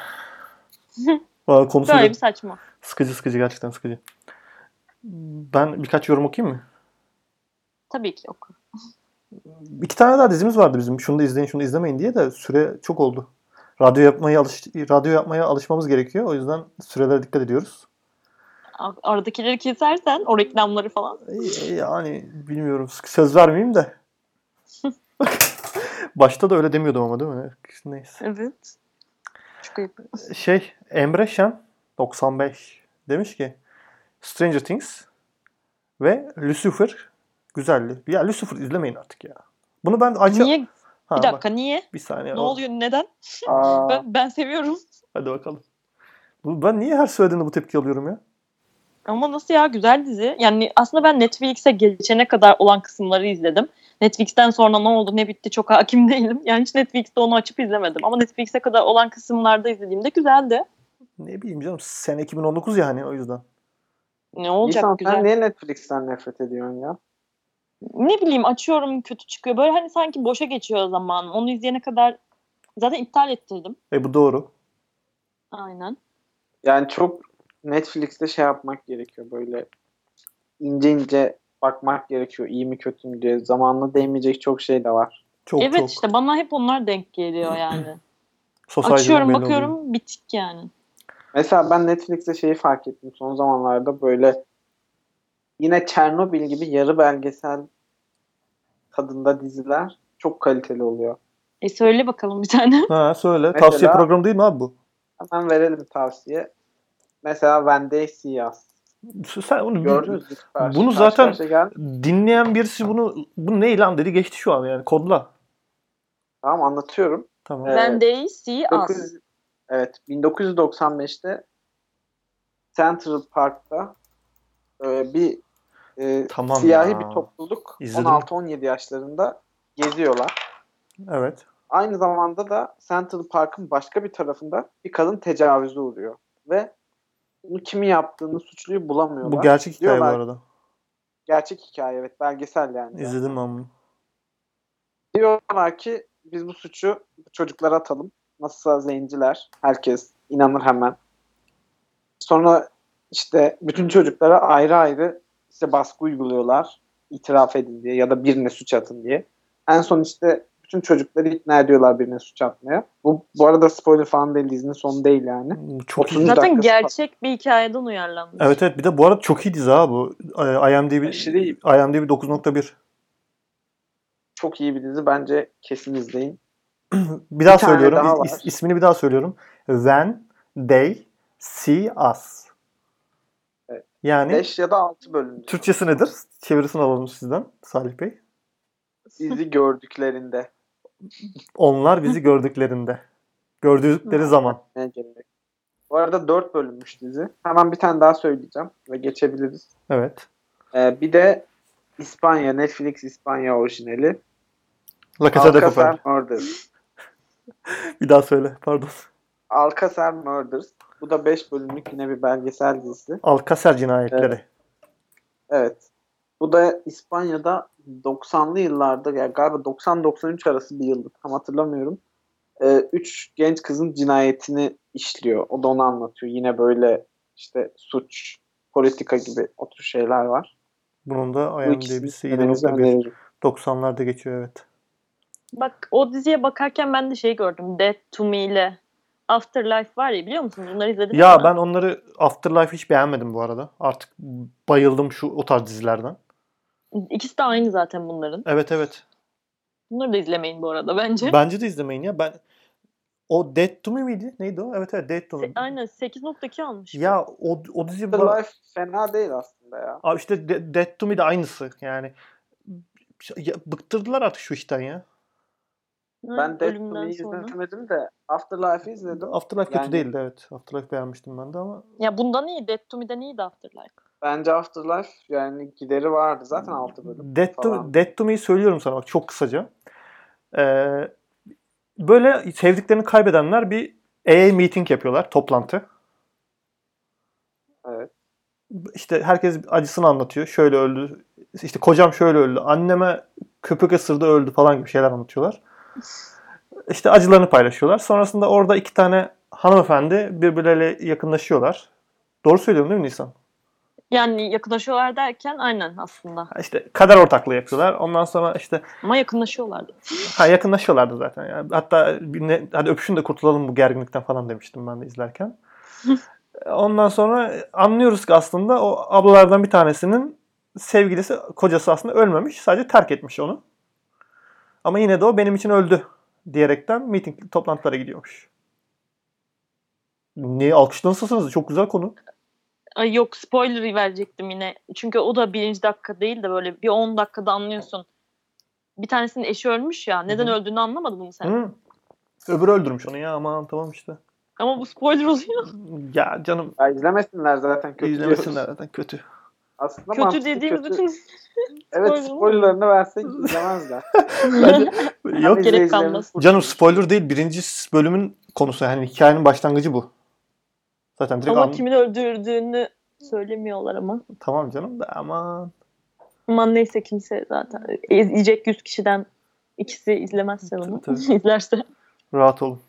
Valla konusu Böyle bir saçma. sıkıcı sıkıcı gerçekten sıkıcı. Ben birkaç yorum okuyayım mı? Tabii ki oku. İki tane daha dizimiz vardı bizim. Şunu da izleyin, şunu da izlemeyin diye de süre çok oldu. Radyo yapmaya alış radyo yapmaya alışmamız gerekiyor. O yüzden sürelere dikkat ediyoruz. Aradakileri kesersen o reklamları falan. E, Yani bilmiyorum. Söz vermeyeyim de. Başta da öyle demiyordum ama değil mi? Neyse. Evet. Çok ayıp. Şey Emre Şen 95 demiş ki Stranger Things ve Lucifer güzeldi. Ya Lucifer izlemeyin artık ya. Bunu ben acı... Niye? Ha, Bir dakika niye? bak, bir saniye. Ne o- oluyor? Neden? Aa, Ben, ben seviyorum. Hadi bakalım. Bu, ben niye her söylediğinde bu tepki alıyorum ya? Ama nasıl ya güzel dizi. Yani aslında ben Netflix'e geçene kadar olan kısımları izledim. Netflix'ten sonra ne oldu ne bitti çok hakim değilim. Yani hiç Netflix'te onu açıp izlemedim. Ama Netflix'e kadar olan kısımlarda izlediğimde güzeldi. Ne bileyim canım sene 2019 yani o yüzden. Ne olacak Nisan, güzel. sen niye Netflix'ten nefret ediyorsun ya? Ne bileyim açıyorum kötü çıkıyor. Böyle hani sanki boşa geçiyor zaman. Onu izleyene kadar zaten iptal ettirdim. E bu doğru. Aynen. Yani çok Netflix'te şey yapmak gerekiyor böyle ince ince bakmak gerekiyor iyi mi kötü mü diye. Zamanla değmeyecek çok şey de var. Çok evet çok. işte bana hep onlar denk geliyor yani. Açıyorum belli oluyor. bakıyorum bitik yani. Mesela ben Netflix'te şeyi fark ettim son zamanlarda böyle yine Çernobil gibi yarı belgesel tadında diziler çok kaliteli oluyor. E söyle bakalım bir tane. Ha söyle. Mesela- Tavsiye programı değil mi abi bu? Hemen verelim tavsiye. Mesela See Us. Sen onu Gördünüz mü? Karşı- Bunu karşı zaten- geldi. dinleyen birisi bunu bu ne lan dedi geçti şu an yani kodla. Tamam anlatıyorum. Tamam. Us. 9, Evet. 1995'te Central Park'ta e, bir e, Tamam siyahi ya. bir topluluk İzledim. 16-17 yaşlarında geziyorlar. Evet. Aynı zamanda da Central Park'ın başka bir tarafında bir kadın tecavüze uğruyor. Ve bunu kimin yaptığını suçluyu bulamıyorlar. Bu gerçek hikaye bu Diyorlar- arada. Gerçek hikaye evet belgesel yani. İzledim ben bunu. Diyorlar ki biz bu suçu bu çocuklara atalım. Nasılsa zenciler. Herkes inanır hemen. Sonra işte bütün çocuklara ayrı ayrı işte baskı uyguluyorlar. itiraf edin diye ya da birine suç atın diye. En son işte bütün çocukları ikna ediyorlar birine suç atmaya. Bu bu arada spoiler falan değil dizinin sonu değil yani. Bu Çok iyi. 30 Zaten gerçek bir hikayeden uyarlanmış. Evet evet bir de bu arada çok iyi dizi ha bu. IMDb, Aşırı iyi. IMDb 9.1. Çok iyi bir dizi. Bence kesin izleyin. Bir daha Bir söylüyorum. daha is- ismini bir daha söylüyorum. When They See Us. Yani 5 ya da 6 bölüm. Türkçesi nedir? Çevirisini alalım sizden Salih Bey. Dizi gördüklerinde Onlar bizi gördüklerinde. Gördükleri zaman. ne gerek. Bu arada 4 bölünmüş dizi. Hemen bir tane daha söyleyeceğim ve geçebiliriz. Evet. Ee, bir de İspanya, Netflix İspanya orijinali. La Casa de Papel. Murders. Bir daha söyle pardon. Alcazar Murders. Bu da 5 bölümlük yine bir belgesel dizisi. Alcacer cinayetleri. Evet. Bu da İspanya'da 90'lı yıllarda yani galiba 90-93 arası bir yıldı. Tam hatırlamıyorum. Ee, üç genç kızın cinayetini işliyor. O da onu anlatıyor. Yine böyle işte suç, politika gibi o tür şeyler var. Bunun da IMDb'si izlemenizi 7.1. öneririm. 90'larda geçiyor evet. Bak o diziye bakarken ben de şey gördüm. Dead to Me ile Afterlife var ya biliyor musunuz? Bunları izlediniz Ya mi? ben onları Afterlife hiç beğenmedim bu arada. Artık bayıldım şu o tarz dizilerden. İkisi de aynı zaten bunların. Evet evet. Bunları da izlemeyin bu arada bence. Bence de izlemeyin ya. Ben o Dead to Me miydi? Neydi o? Evet evet Dead to Me. Se- Aynen 8.2 almış. Ya o, o dizi bu... Afterlife fena değil aslında ya. Abi işte De- Dead to Me de aynısı. Yani ya, bıktırdılar artık şu işten ya. Ben Dead to Me'yi izlemedim de Afterlife'ı izledim. Afterlife kötü Yani- değildi evet. Afterlife beğenmiştim ben de ama Ya bundan iyi. Dead to Me'den iyiydi Afterlife. Bence Afterlife yani gideri vardı. Zaten 6 bölüm Dead to, falan. To Me'yi söylüyorum sana bak çok kısaca. Ee, böyle sevdiklerini kaybedenler bir AA meeting yapıyorlar, toplantı. Evet. İşte herkes acısını anlatıyor. Şöyle öldü. İşte kocam şöyle öldü. Anneme köpek ısırdı öldü falan gibi şeyler anlatıyorlar. İşte acılarını paylaşıyorlar. Sonrasında orada iki tane hanımefendi birbirleriyle yakınlaşıyorlar. Doğru söylüyorum değil mi Nisan? Yani yakınlaşıyorlar derken aynen aslında. İşte kader ortaklığı yapıyorlar. Ondan sonra işte Ama yakınlaşıyorlardı. ha yakınlaşıyorlardı zaten. Yani hatta ne, hadi öpüşün de kurtulalım bu gerginlikten falan demiştim ben de izlerken. Ondan sonra anlıyoruz ki aslında o ablalardan bir tanesinin sevgilisi, kocası aslında ölmemiş. Sadece terk etmiş onu. Ama yine de o benim için öldü diyerekten meeting toplantılara gidiyormuş. Niye alkışlansınız? Çok güzel konu. Ay yok spoiler verecektim yine. Çünkü o da birinci dakika değil de böyle bir 10 dakikada anlıyorsun. Bir tanesinin eşi ölmüş ya. Neden Hı hı. öldüğünü anlamadın mı sen? Hı. Öbürü öldürmüş onu ya aman tamam işte. Ama bu spoiler oluyor. Ya canım Ya izlemesinler zaten kötü izlemesinler diyoruz. zaten kötü. Aslında kötü dediğimiz kötü. bütün Evet spoiler spoilerlarını versek izlemezler. Yok Gerek kalmaz. Canım spoiler değil. Birinci bölümün konusu. Yani hikayenin başlangıcı bu. Zaten direkt ama an- kimin öldürdüğünü söylemiyorlar ama. Tamam canım da aman. Aman neyse kimse zaten. İzleyecek 100 kişiden ikisi izlemezse onu. Tabii, tabii. İzlerse. Rahat olun.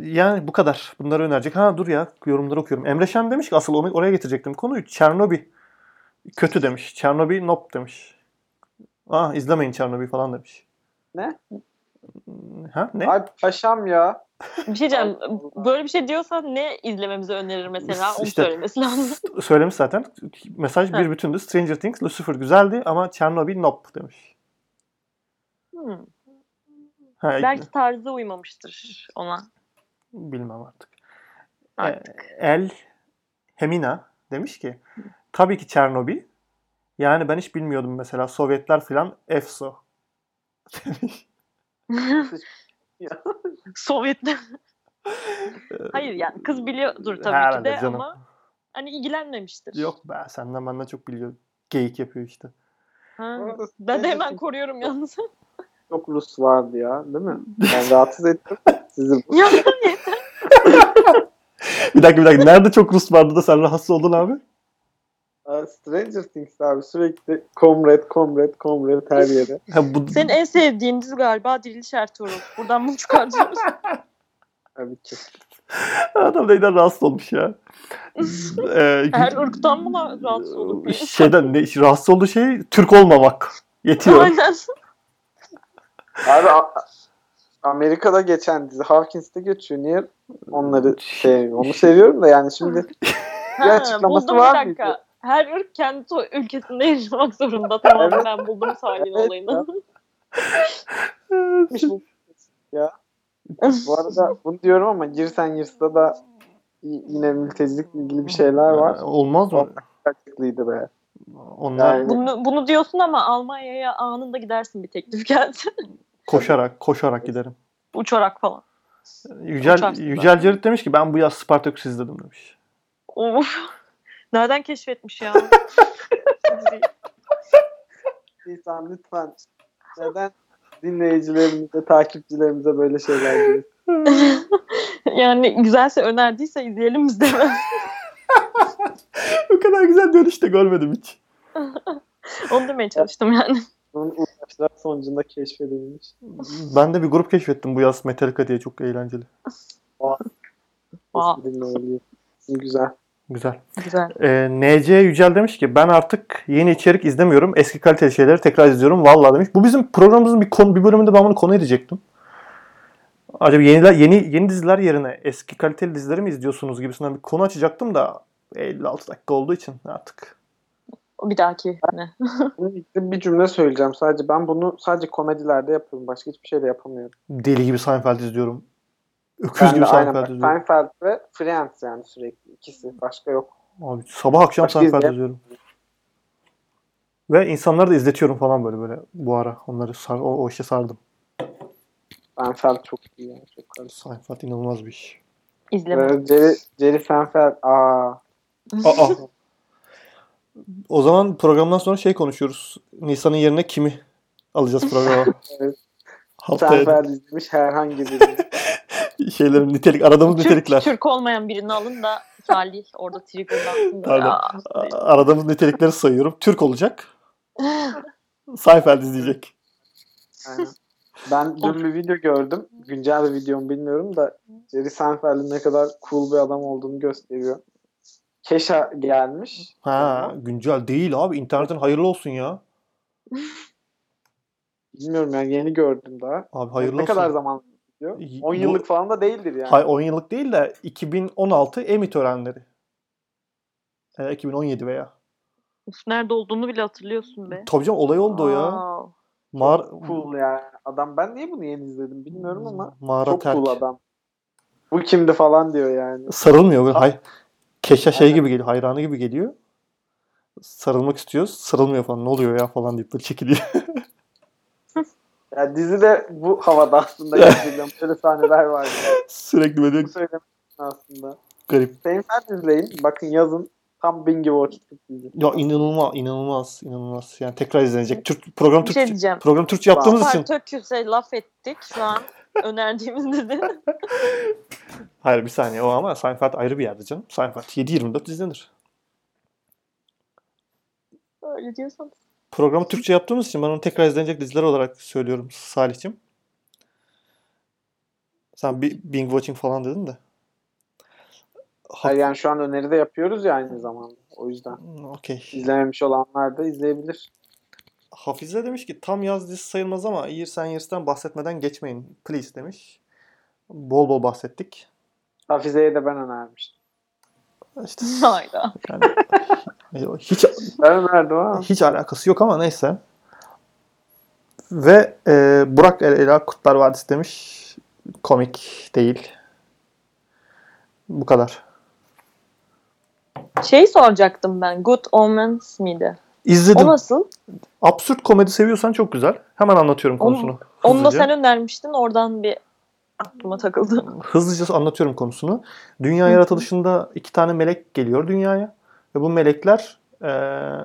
Yani bu kadar. Bunları önerecek. Ha dur ya yorumları okuyorum. Emre Şen demiş ki asıl onu oraya getirecektim konuyu. Çernobil kötü demiş. Çernobil nop demiş. Ah izlemeyin Çernobil falan demiş. Ne? Ha ne? Ay paşam ya. Bir şey diyeceğim. Böyle bir şey diyorsan ne izlememizi önerir mesela? Onu İşte- söylemesi lazım. Söylemiş zaten. Mesaj bir bütündü. Stranger Things, Lucifer güzeldi ama Çernobil nop demiş. Hmm. Ha, Belki tarzı uymamıştır ona. Bilmem artık. Artık. E, El Hemina demiş ki tabii ki Çernobil. Yani ben hiç bilmiyordum mesela Sovyetler filan EFSO. demiş. Sovyetler. Hayır yani kız biliyordur tabii Herhalde ki de canım. ama hani ilgilenmemiştir. Yok be senden benden çok biliyor. Geyik yapıyor işte. Ha. Ben de Stranger hemen koruyorum yalnız. Çok Rus vardı ya değil mi? Ben rahatsız ettim sizi. ya Bir dakika bir dakika. Nerede çok Rus vardı da sen rahatsız oldun abi? Stranger Things abi sürekli comrade, comrade, comrade her yere. Ha, bu, senin en sevdiğin dizi galiba Diriliş Ertuğrul. Buradan bunu çıkartıyoruz. Tabii ki. Adam neyden rahatsız olmuş ya. Ee, Her ırktan mı rahatsız olur? şeyden ne, rahatsız olduğu şey Türk olmamak. Yetiyor. Aynen. Abi A- Amerika'da geçen dizi Hawkins'te geçiyor. Niye onları şey onu seviyorum da yani şimdi Ha, açıklaması buldum var bir dakika. Her ırk kendi to- ülkesinde yaşamak zorunda. Tamam Evet. ben buldum Salih'in Evet olayını. ya. Bu arada bunu diyorum ama Girsen Yırs'ta da y- yine mültecilikle ilgili bir şeyler var. Olmaz mı? Gerçekliydi be. Onlar Yani- Bunu, bunu diyorsun ama Almanya'ya anında gidersin bir teklif geldi. koşarak koşarak giderim. Uçarak falan. Yücel, Uçarsın Yücel Cerit demiş ki ben bu yaz Spartaküs izledim demiş. Of. Nereden keşfetmiş ya? İnsan lütfen neden dinleyicilerimize, takipçilerimize böyle şeyler diyorsun? yani güzelse önerdiyse izleyelim biz de. Kadar güzel dönüş de görmedim hiç. Onu demeye çalıştım yani. Bunun uğraşlar sonucunda keşfedilmiş. Ben de bir grup keşfettim bu yaz Metallica diye çok eğlenceli. Güzel. Güzel. Güzel. Ee, NC Yücel demiş ki ben artık yeni içerik izlemiyorum. Eski kaliteli şeyleri tekrar izliyorum. Vallahi demiş. Bu bizim programımızın bir konu bir bölümünde ben bunu konu edecektim. Acaba yeniler yeni yeni diziler yerine eski kaliteli dizileri mi izliyorsunuz gibisinden bir konu açacaktım da 56 dakika olduğu için artık. Bir dahaki ne? Bir cümle söyleyeceğim sadece. Ben bunu sadece komedilerde yapıyorum. Başka hiçbir şeyde yapamıyorum. Deli gibi Seinfeld izliyorum. Öküz Ben gibi aynen Seinfeld bak, izliyorum. Seinfeld ve Friends yani sürekli. ikisi. Başka yok. Abi sabah akşam Başka Seinfeld izliyorum. Ve insanları da izletiyorum falan böyle böyle bu ara. Onları sar, o, o işe sardım. Seinfeld çok iyi. Yani, çok kaliteli. Seinfeld inanılmaz bir iş. İzleme. Ve Jerry, Jerry Seinfeld. Aa. Aa. o zaman programdan sonra şey konuşuyoruz. Nisan'ın yerine kimi alacağız programa? Evet. Haftaya izlemiş herhangi birini. şeylerin nitelik aradığımız Türk, nitelikler. Türk olmayan birini alın da Salih orada triggerlansın Aradığımız nitelikleri sayıyorum. Türk olacak. Seinfeld izleyecek. Aynen. Ben dün bir video gördüm. Güncel bir video mu bilmiyorum da Jerry Seinfeld'in ne kadar cool bir adam olduğunu gösteriyor. Keşa gelmiş. Ha, güncel değil abi. İnternetin hayırlı olsun ya. Bilmiyorum yani yeni gördüm daha. Abi hayırlı ne olsun. kadar zaman diyor? İyi, 10 bu- yıllık falan da değildir yani. Hay 10 yıllık değil de 2016 Emmy törenleri. E, 2017 veya. Uf, nerede olduğunu bile hatırlıyorsun be. Tabii canım olay oldu o ya. Wow. Mağara, cool yani. Adam ben niye bunu yeni izledim bilmiyorum ama mağara çok terk. cool adam. Bu kimdi falan diyor yani. Sarılmıyor. Böyle, hay, Keşa şey gibi geliyor. Hayranı gibi geliyor. Sarılmak istiyor. Sarılmıyor falan. Ne oluyor ya falan deyip böyle çekiliyor. Ya dizide bu havada aslında böyle sahneler var. Yani. Sürekli böyle Bu aslında. garip. Seinfeld izleyin. Bakın yazın. Tam binge watch'lık dizi. Ya inanılmaz, inanılmaz, inanılmaz. Yani tekrar izlenecek. Türk program Türkçe, şey diyeceğim. program Türkçe yaptığımız için. Spartaküs'e laf ettik. Şu an önerdiğimiz dizi. Hayır bir saniye o ama Seinfeld ayrı bir yerde canım. Seinfeld 7-24 izlenir. Öyle diyorsan. Programı Türkçe yaptığımız için ben onu tekrar izlenecek diziler olarak söylüyorum Salih'cim. Sen bir Bing Watching falan dedin de. Ha- Hayır yani şu an öneride yapıyoruz ya aynı zamanda. O yüzden. Okey. izlememiş olanlar da izleyebilir. Hafize demiş ki tam yaz dizisi sayılmaz ama Years and Years'ten bahsetmeden geçmeyin. Please demiş. Bol bol bahsettik. Hafize'ye de ben önermiştim. İşte Hayda. yani hiç Ben önerdim ama. hiç alakası yok ama neyse. Ve e, Burak El Ela Kutlar Vadisi demiş. Komik değil. Bu kadar. Şey soracaktım ben. Good Omens miydi? İzledim. O nasıl? Absürt komedi seviyorsan çok güzel. Hemen anlatıyorum Onu- konusunu. Onu da hızlıca. sen önermiştin. Oradan bir aklıma takıldı. Hızlıca anlatıyorum konusunu. Dünya yaratılışında iki tane melek geliyor dünyaya. Ve bu melekler eee,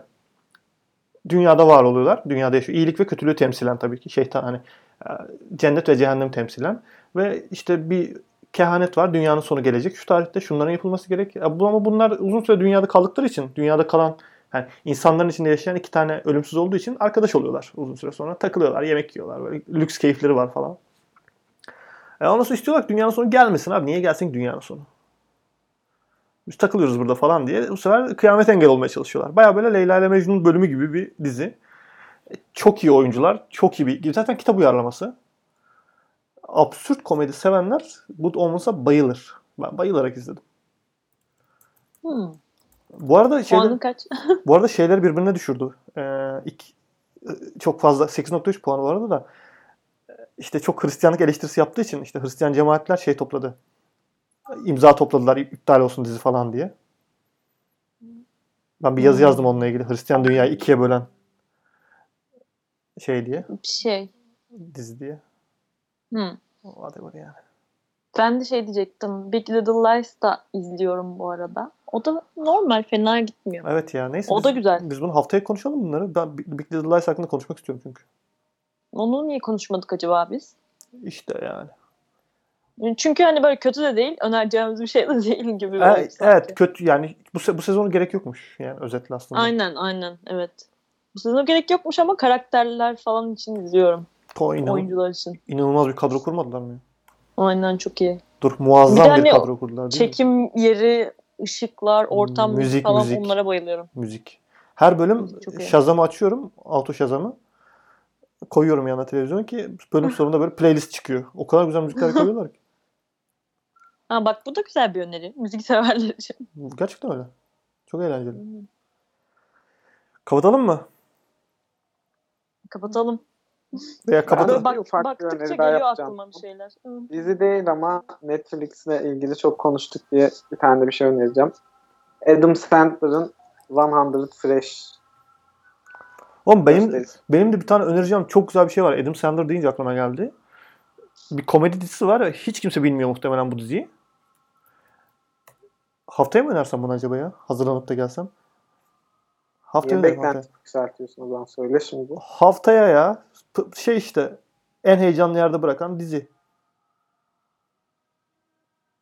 dünyada var oluyorlar. Dünyada yaşıyor. İyilik ve kötülüğü temsilen tabii ki. Şeytan hani e, cennet ve cehennem temsilen. Ve işte bir kehanet var. Dünyanın sonu gelecek. Şu tarihte şunların yapılması gerek. E, ama bunlar uzun süre dünyada kaldıkları için, dünyada kalan yani insanların içinde yaşayan iki tane ölümsüz olduğu için arkadaş oluyorlar uzun süre sonra. Takılıyorlar, yemek yiyorlar. Böyle lüks keyifleri var falan. E ondan sonra istiyorlar ki dünyanın sonu gelmesin abi. Niye gelsin ki dünyanın sonu? Biz takılıyoruz burada falan diye. Bu sefer kıyamet engel olmaya çalışıyorlar. Baya böyle Leyla ile Mecnun bölümü gibi bir dizi. E, Çok iyi oyuncular. Çok iyi bir... Zaten kitap uyarlaması. Absürt komedi sevenler bu olmasa bayılır. Ben bayılarak izledim. Hmm. Bu arada şeyler, kaç? bu arada şeyler birbirine düşürdü. Ee, iki- çok fazla 8.3 puan bu arada da e, işte çok Hristiyanlık eleştirisi yaptığı için işte Hristiyan cemaatler şey topladı. İmza topladılar iptal olsun dizi falan diye. Ben bir yazı Hmm. yazdım onunla ilgili. Hristiyan dünyayı ikiye bölen şey diye, Bir şey. dizi diye. Hmm. Whatever yani. Ben de şey diyecektim. Big Little Lies da izliyorum bu arada. O da normal fena gitmiyor. Evet ya neyse. O biz, da güzel. Biz bunu haftaya konuşalım bunları. Ben Big Little Lies hakkında konuşmak istiyorum çünkü. Onu niye konuşmadık acaba biz? İşte yani. Çünkü hani böyle kötü de değil, önereceğimiz bir şey de değil gibi. E, evet kötü yani bu, se- bu sezonu gerek yokmuş yani özetle aslında. Aynen aynen evet. Bu sezon gerek yokmuş ama karakterler falan için izliyorum. O inan- Oyuncular için. inanılmaz bir kadro kurmadılar mı? Aynen çok iyi. Dur muazzam Bir bir, hani kadro kurdular değil mi? Çekim yeri, ışıklar, ortam Müzik, falan müzik. onlara bayılıyorum. Müzik. Her bölüm Müzik. Shazam'ı açıyorum. Auto Shazam'ı. Koyuyorum yanına televizyona ki bölüm sonunda böyle playlist çıkıyor. O kadar güzel müzikler koyuyorlar ki. Ha bak bu da güzel bir öneri. Müzik severler için. Gerçekten öyle. Çok eğlenceli. Kapatalım mı? Kapatalım. Veya Ben kapatalım. Bak, bir baktıkça geliyor yapacağım. aklıma bir şeyler. Hı. Dizi değil ama Netflix'le ilgili çok konuştuk diye bir tane de bir şey önereceğim. Adam Sandler'ın 100 Fresh Oğlum benim, gösterisi. benim de bir tane önereceğim çok güzel bir şey var. Adam Sandler deyince aklıma geldi. Bir komedi dizisi var ya hiç kimse bilmiyor muhtemelen bu diziyi. Haftaya mı önersem bunu acaba ya? Hazırlanıp da gelsem. Haftaya Niye beklenti yükseltiyorsun o zaman söyle şimdi. Haftaya ya. Şey işte en heyecanlı yerde bırakan dizi.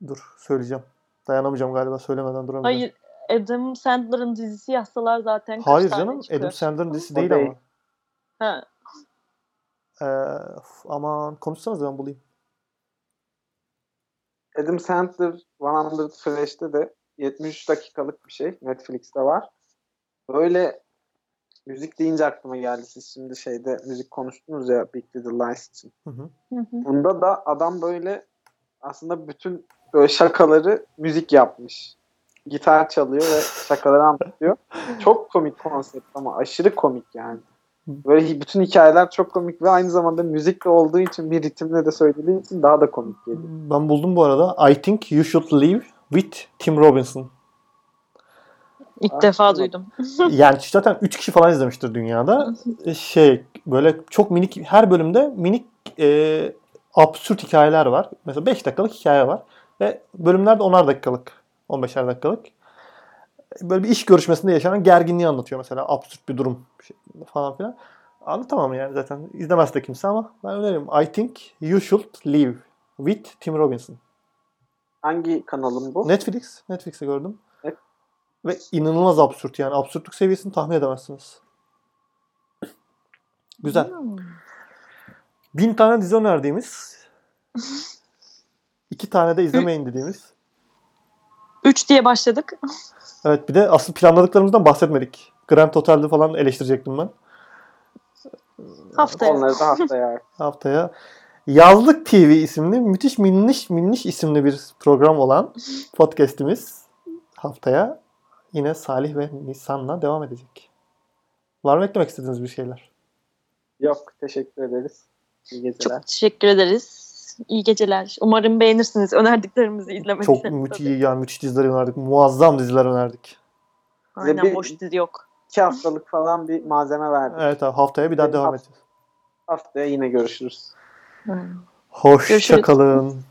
Dur söyleyeceğim. Dayanamayacağım galiba söylemeden duramayacağım. Hayır Adam Sandler'ın dizisi yazsalar zaten kaç Hayır tane canım çıkar? Adam Sandler'ın dizisi değil, değil. ama. Ha, Ee, aman konuşsanız ben bulayım. Adam Sandler 100 Fresh'te de 73 dakikalık bir şey. Netflix'te var. Böyle müzik deyince aklıma geldi. Siz şimdi şeyde müzik konuştunuz ya Big Little Lies için. Hı hı. hı hı. Bunda da adam böyle aslında bütün böyle şakaları müzik yapmış. Gitar çalıyor ve şakaları anlatıyor. Çok komik konsept ama aşırı komik yani. Böyle bütün hikayeler çok komik ve aynı zamanda müzikle olduğu için bir ritimle de söylediği için daha da komik geliyor. Ben buldum bu arada. I think you should leave with Tim Robinson. İlk Ah, defa duydum. yani zaten 3 kişi falan izlemiştir dünyada. Şey böyle çok minik her bölümde minik e, absürt hikayeler var. Mesela 5 dakikalık hikaye var. Ve bölümler de 10'ar dakikalık. 15'er dakikalık. Böyle bir iş görüşmesinde yaşanan gerginliği anlatıyor mesela. Absürt bir durum şey falan filan. Anlatamam yani zaten. İzlemez de kimse ama ben öneririm. I think you should leave with Tim Robinson. Hangi kanalın bu? Netflix. Netflix'te gördüm. Evet. Ve inanılmaz absürt yani. Absürtlük seviyesini tahmin edemezsiniz. Güzel. Hmm. Bin tane dizi önerdiğimiz, iki tane de izlemeyin dediğimiz. Üç diye başladık. Evet bir de asıl planladıklarımızdan bahsetmedik. Grand Hotel'de falan eleştirecektim ben. Haftaya. Onları da haftaya. Haftaya Yazlık TV isimli müthiş minniş minniş isimli bir program olan podcast'imiz haftaya yine Salih ve Nisan'la devam edecek. Var mı eklemek istediğiniz bir şeyler? Yok teşekkür ederiz. İyi geceler. Çok teşekkür ederiz. İyi geceler. Umarım beğenirsiniz önerdiklerimizi izlemediyseniz. Çok müthiş, tabii. yani müthiş diziler önerdik. Muazzam diziler önerdik. Aynen Bir- boş dizi yok. İki haftalık falan bir malzeme verdik. Evet abi haftaya bir daha devam haft- edeceğiz. Haftaya yine görüşürüz. Hoşçakalın.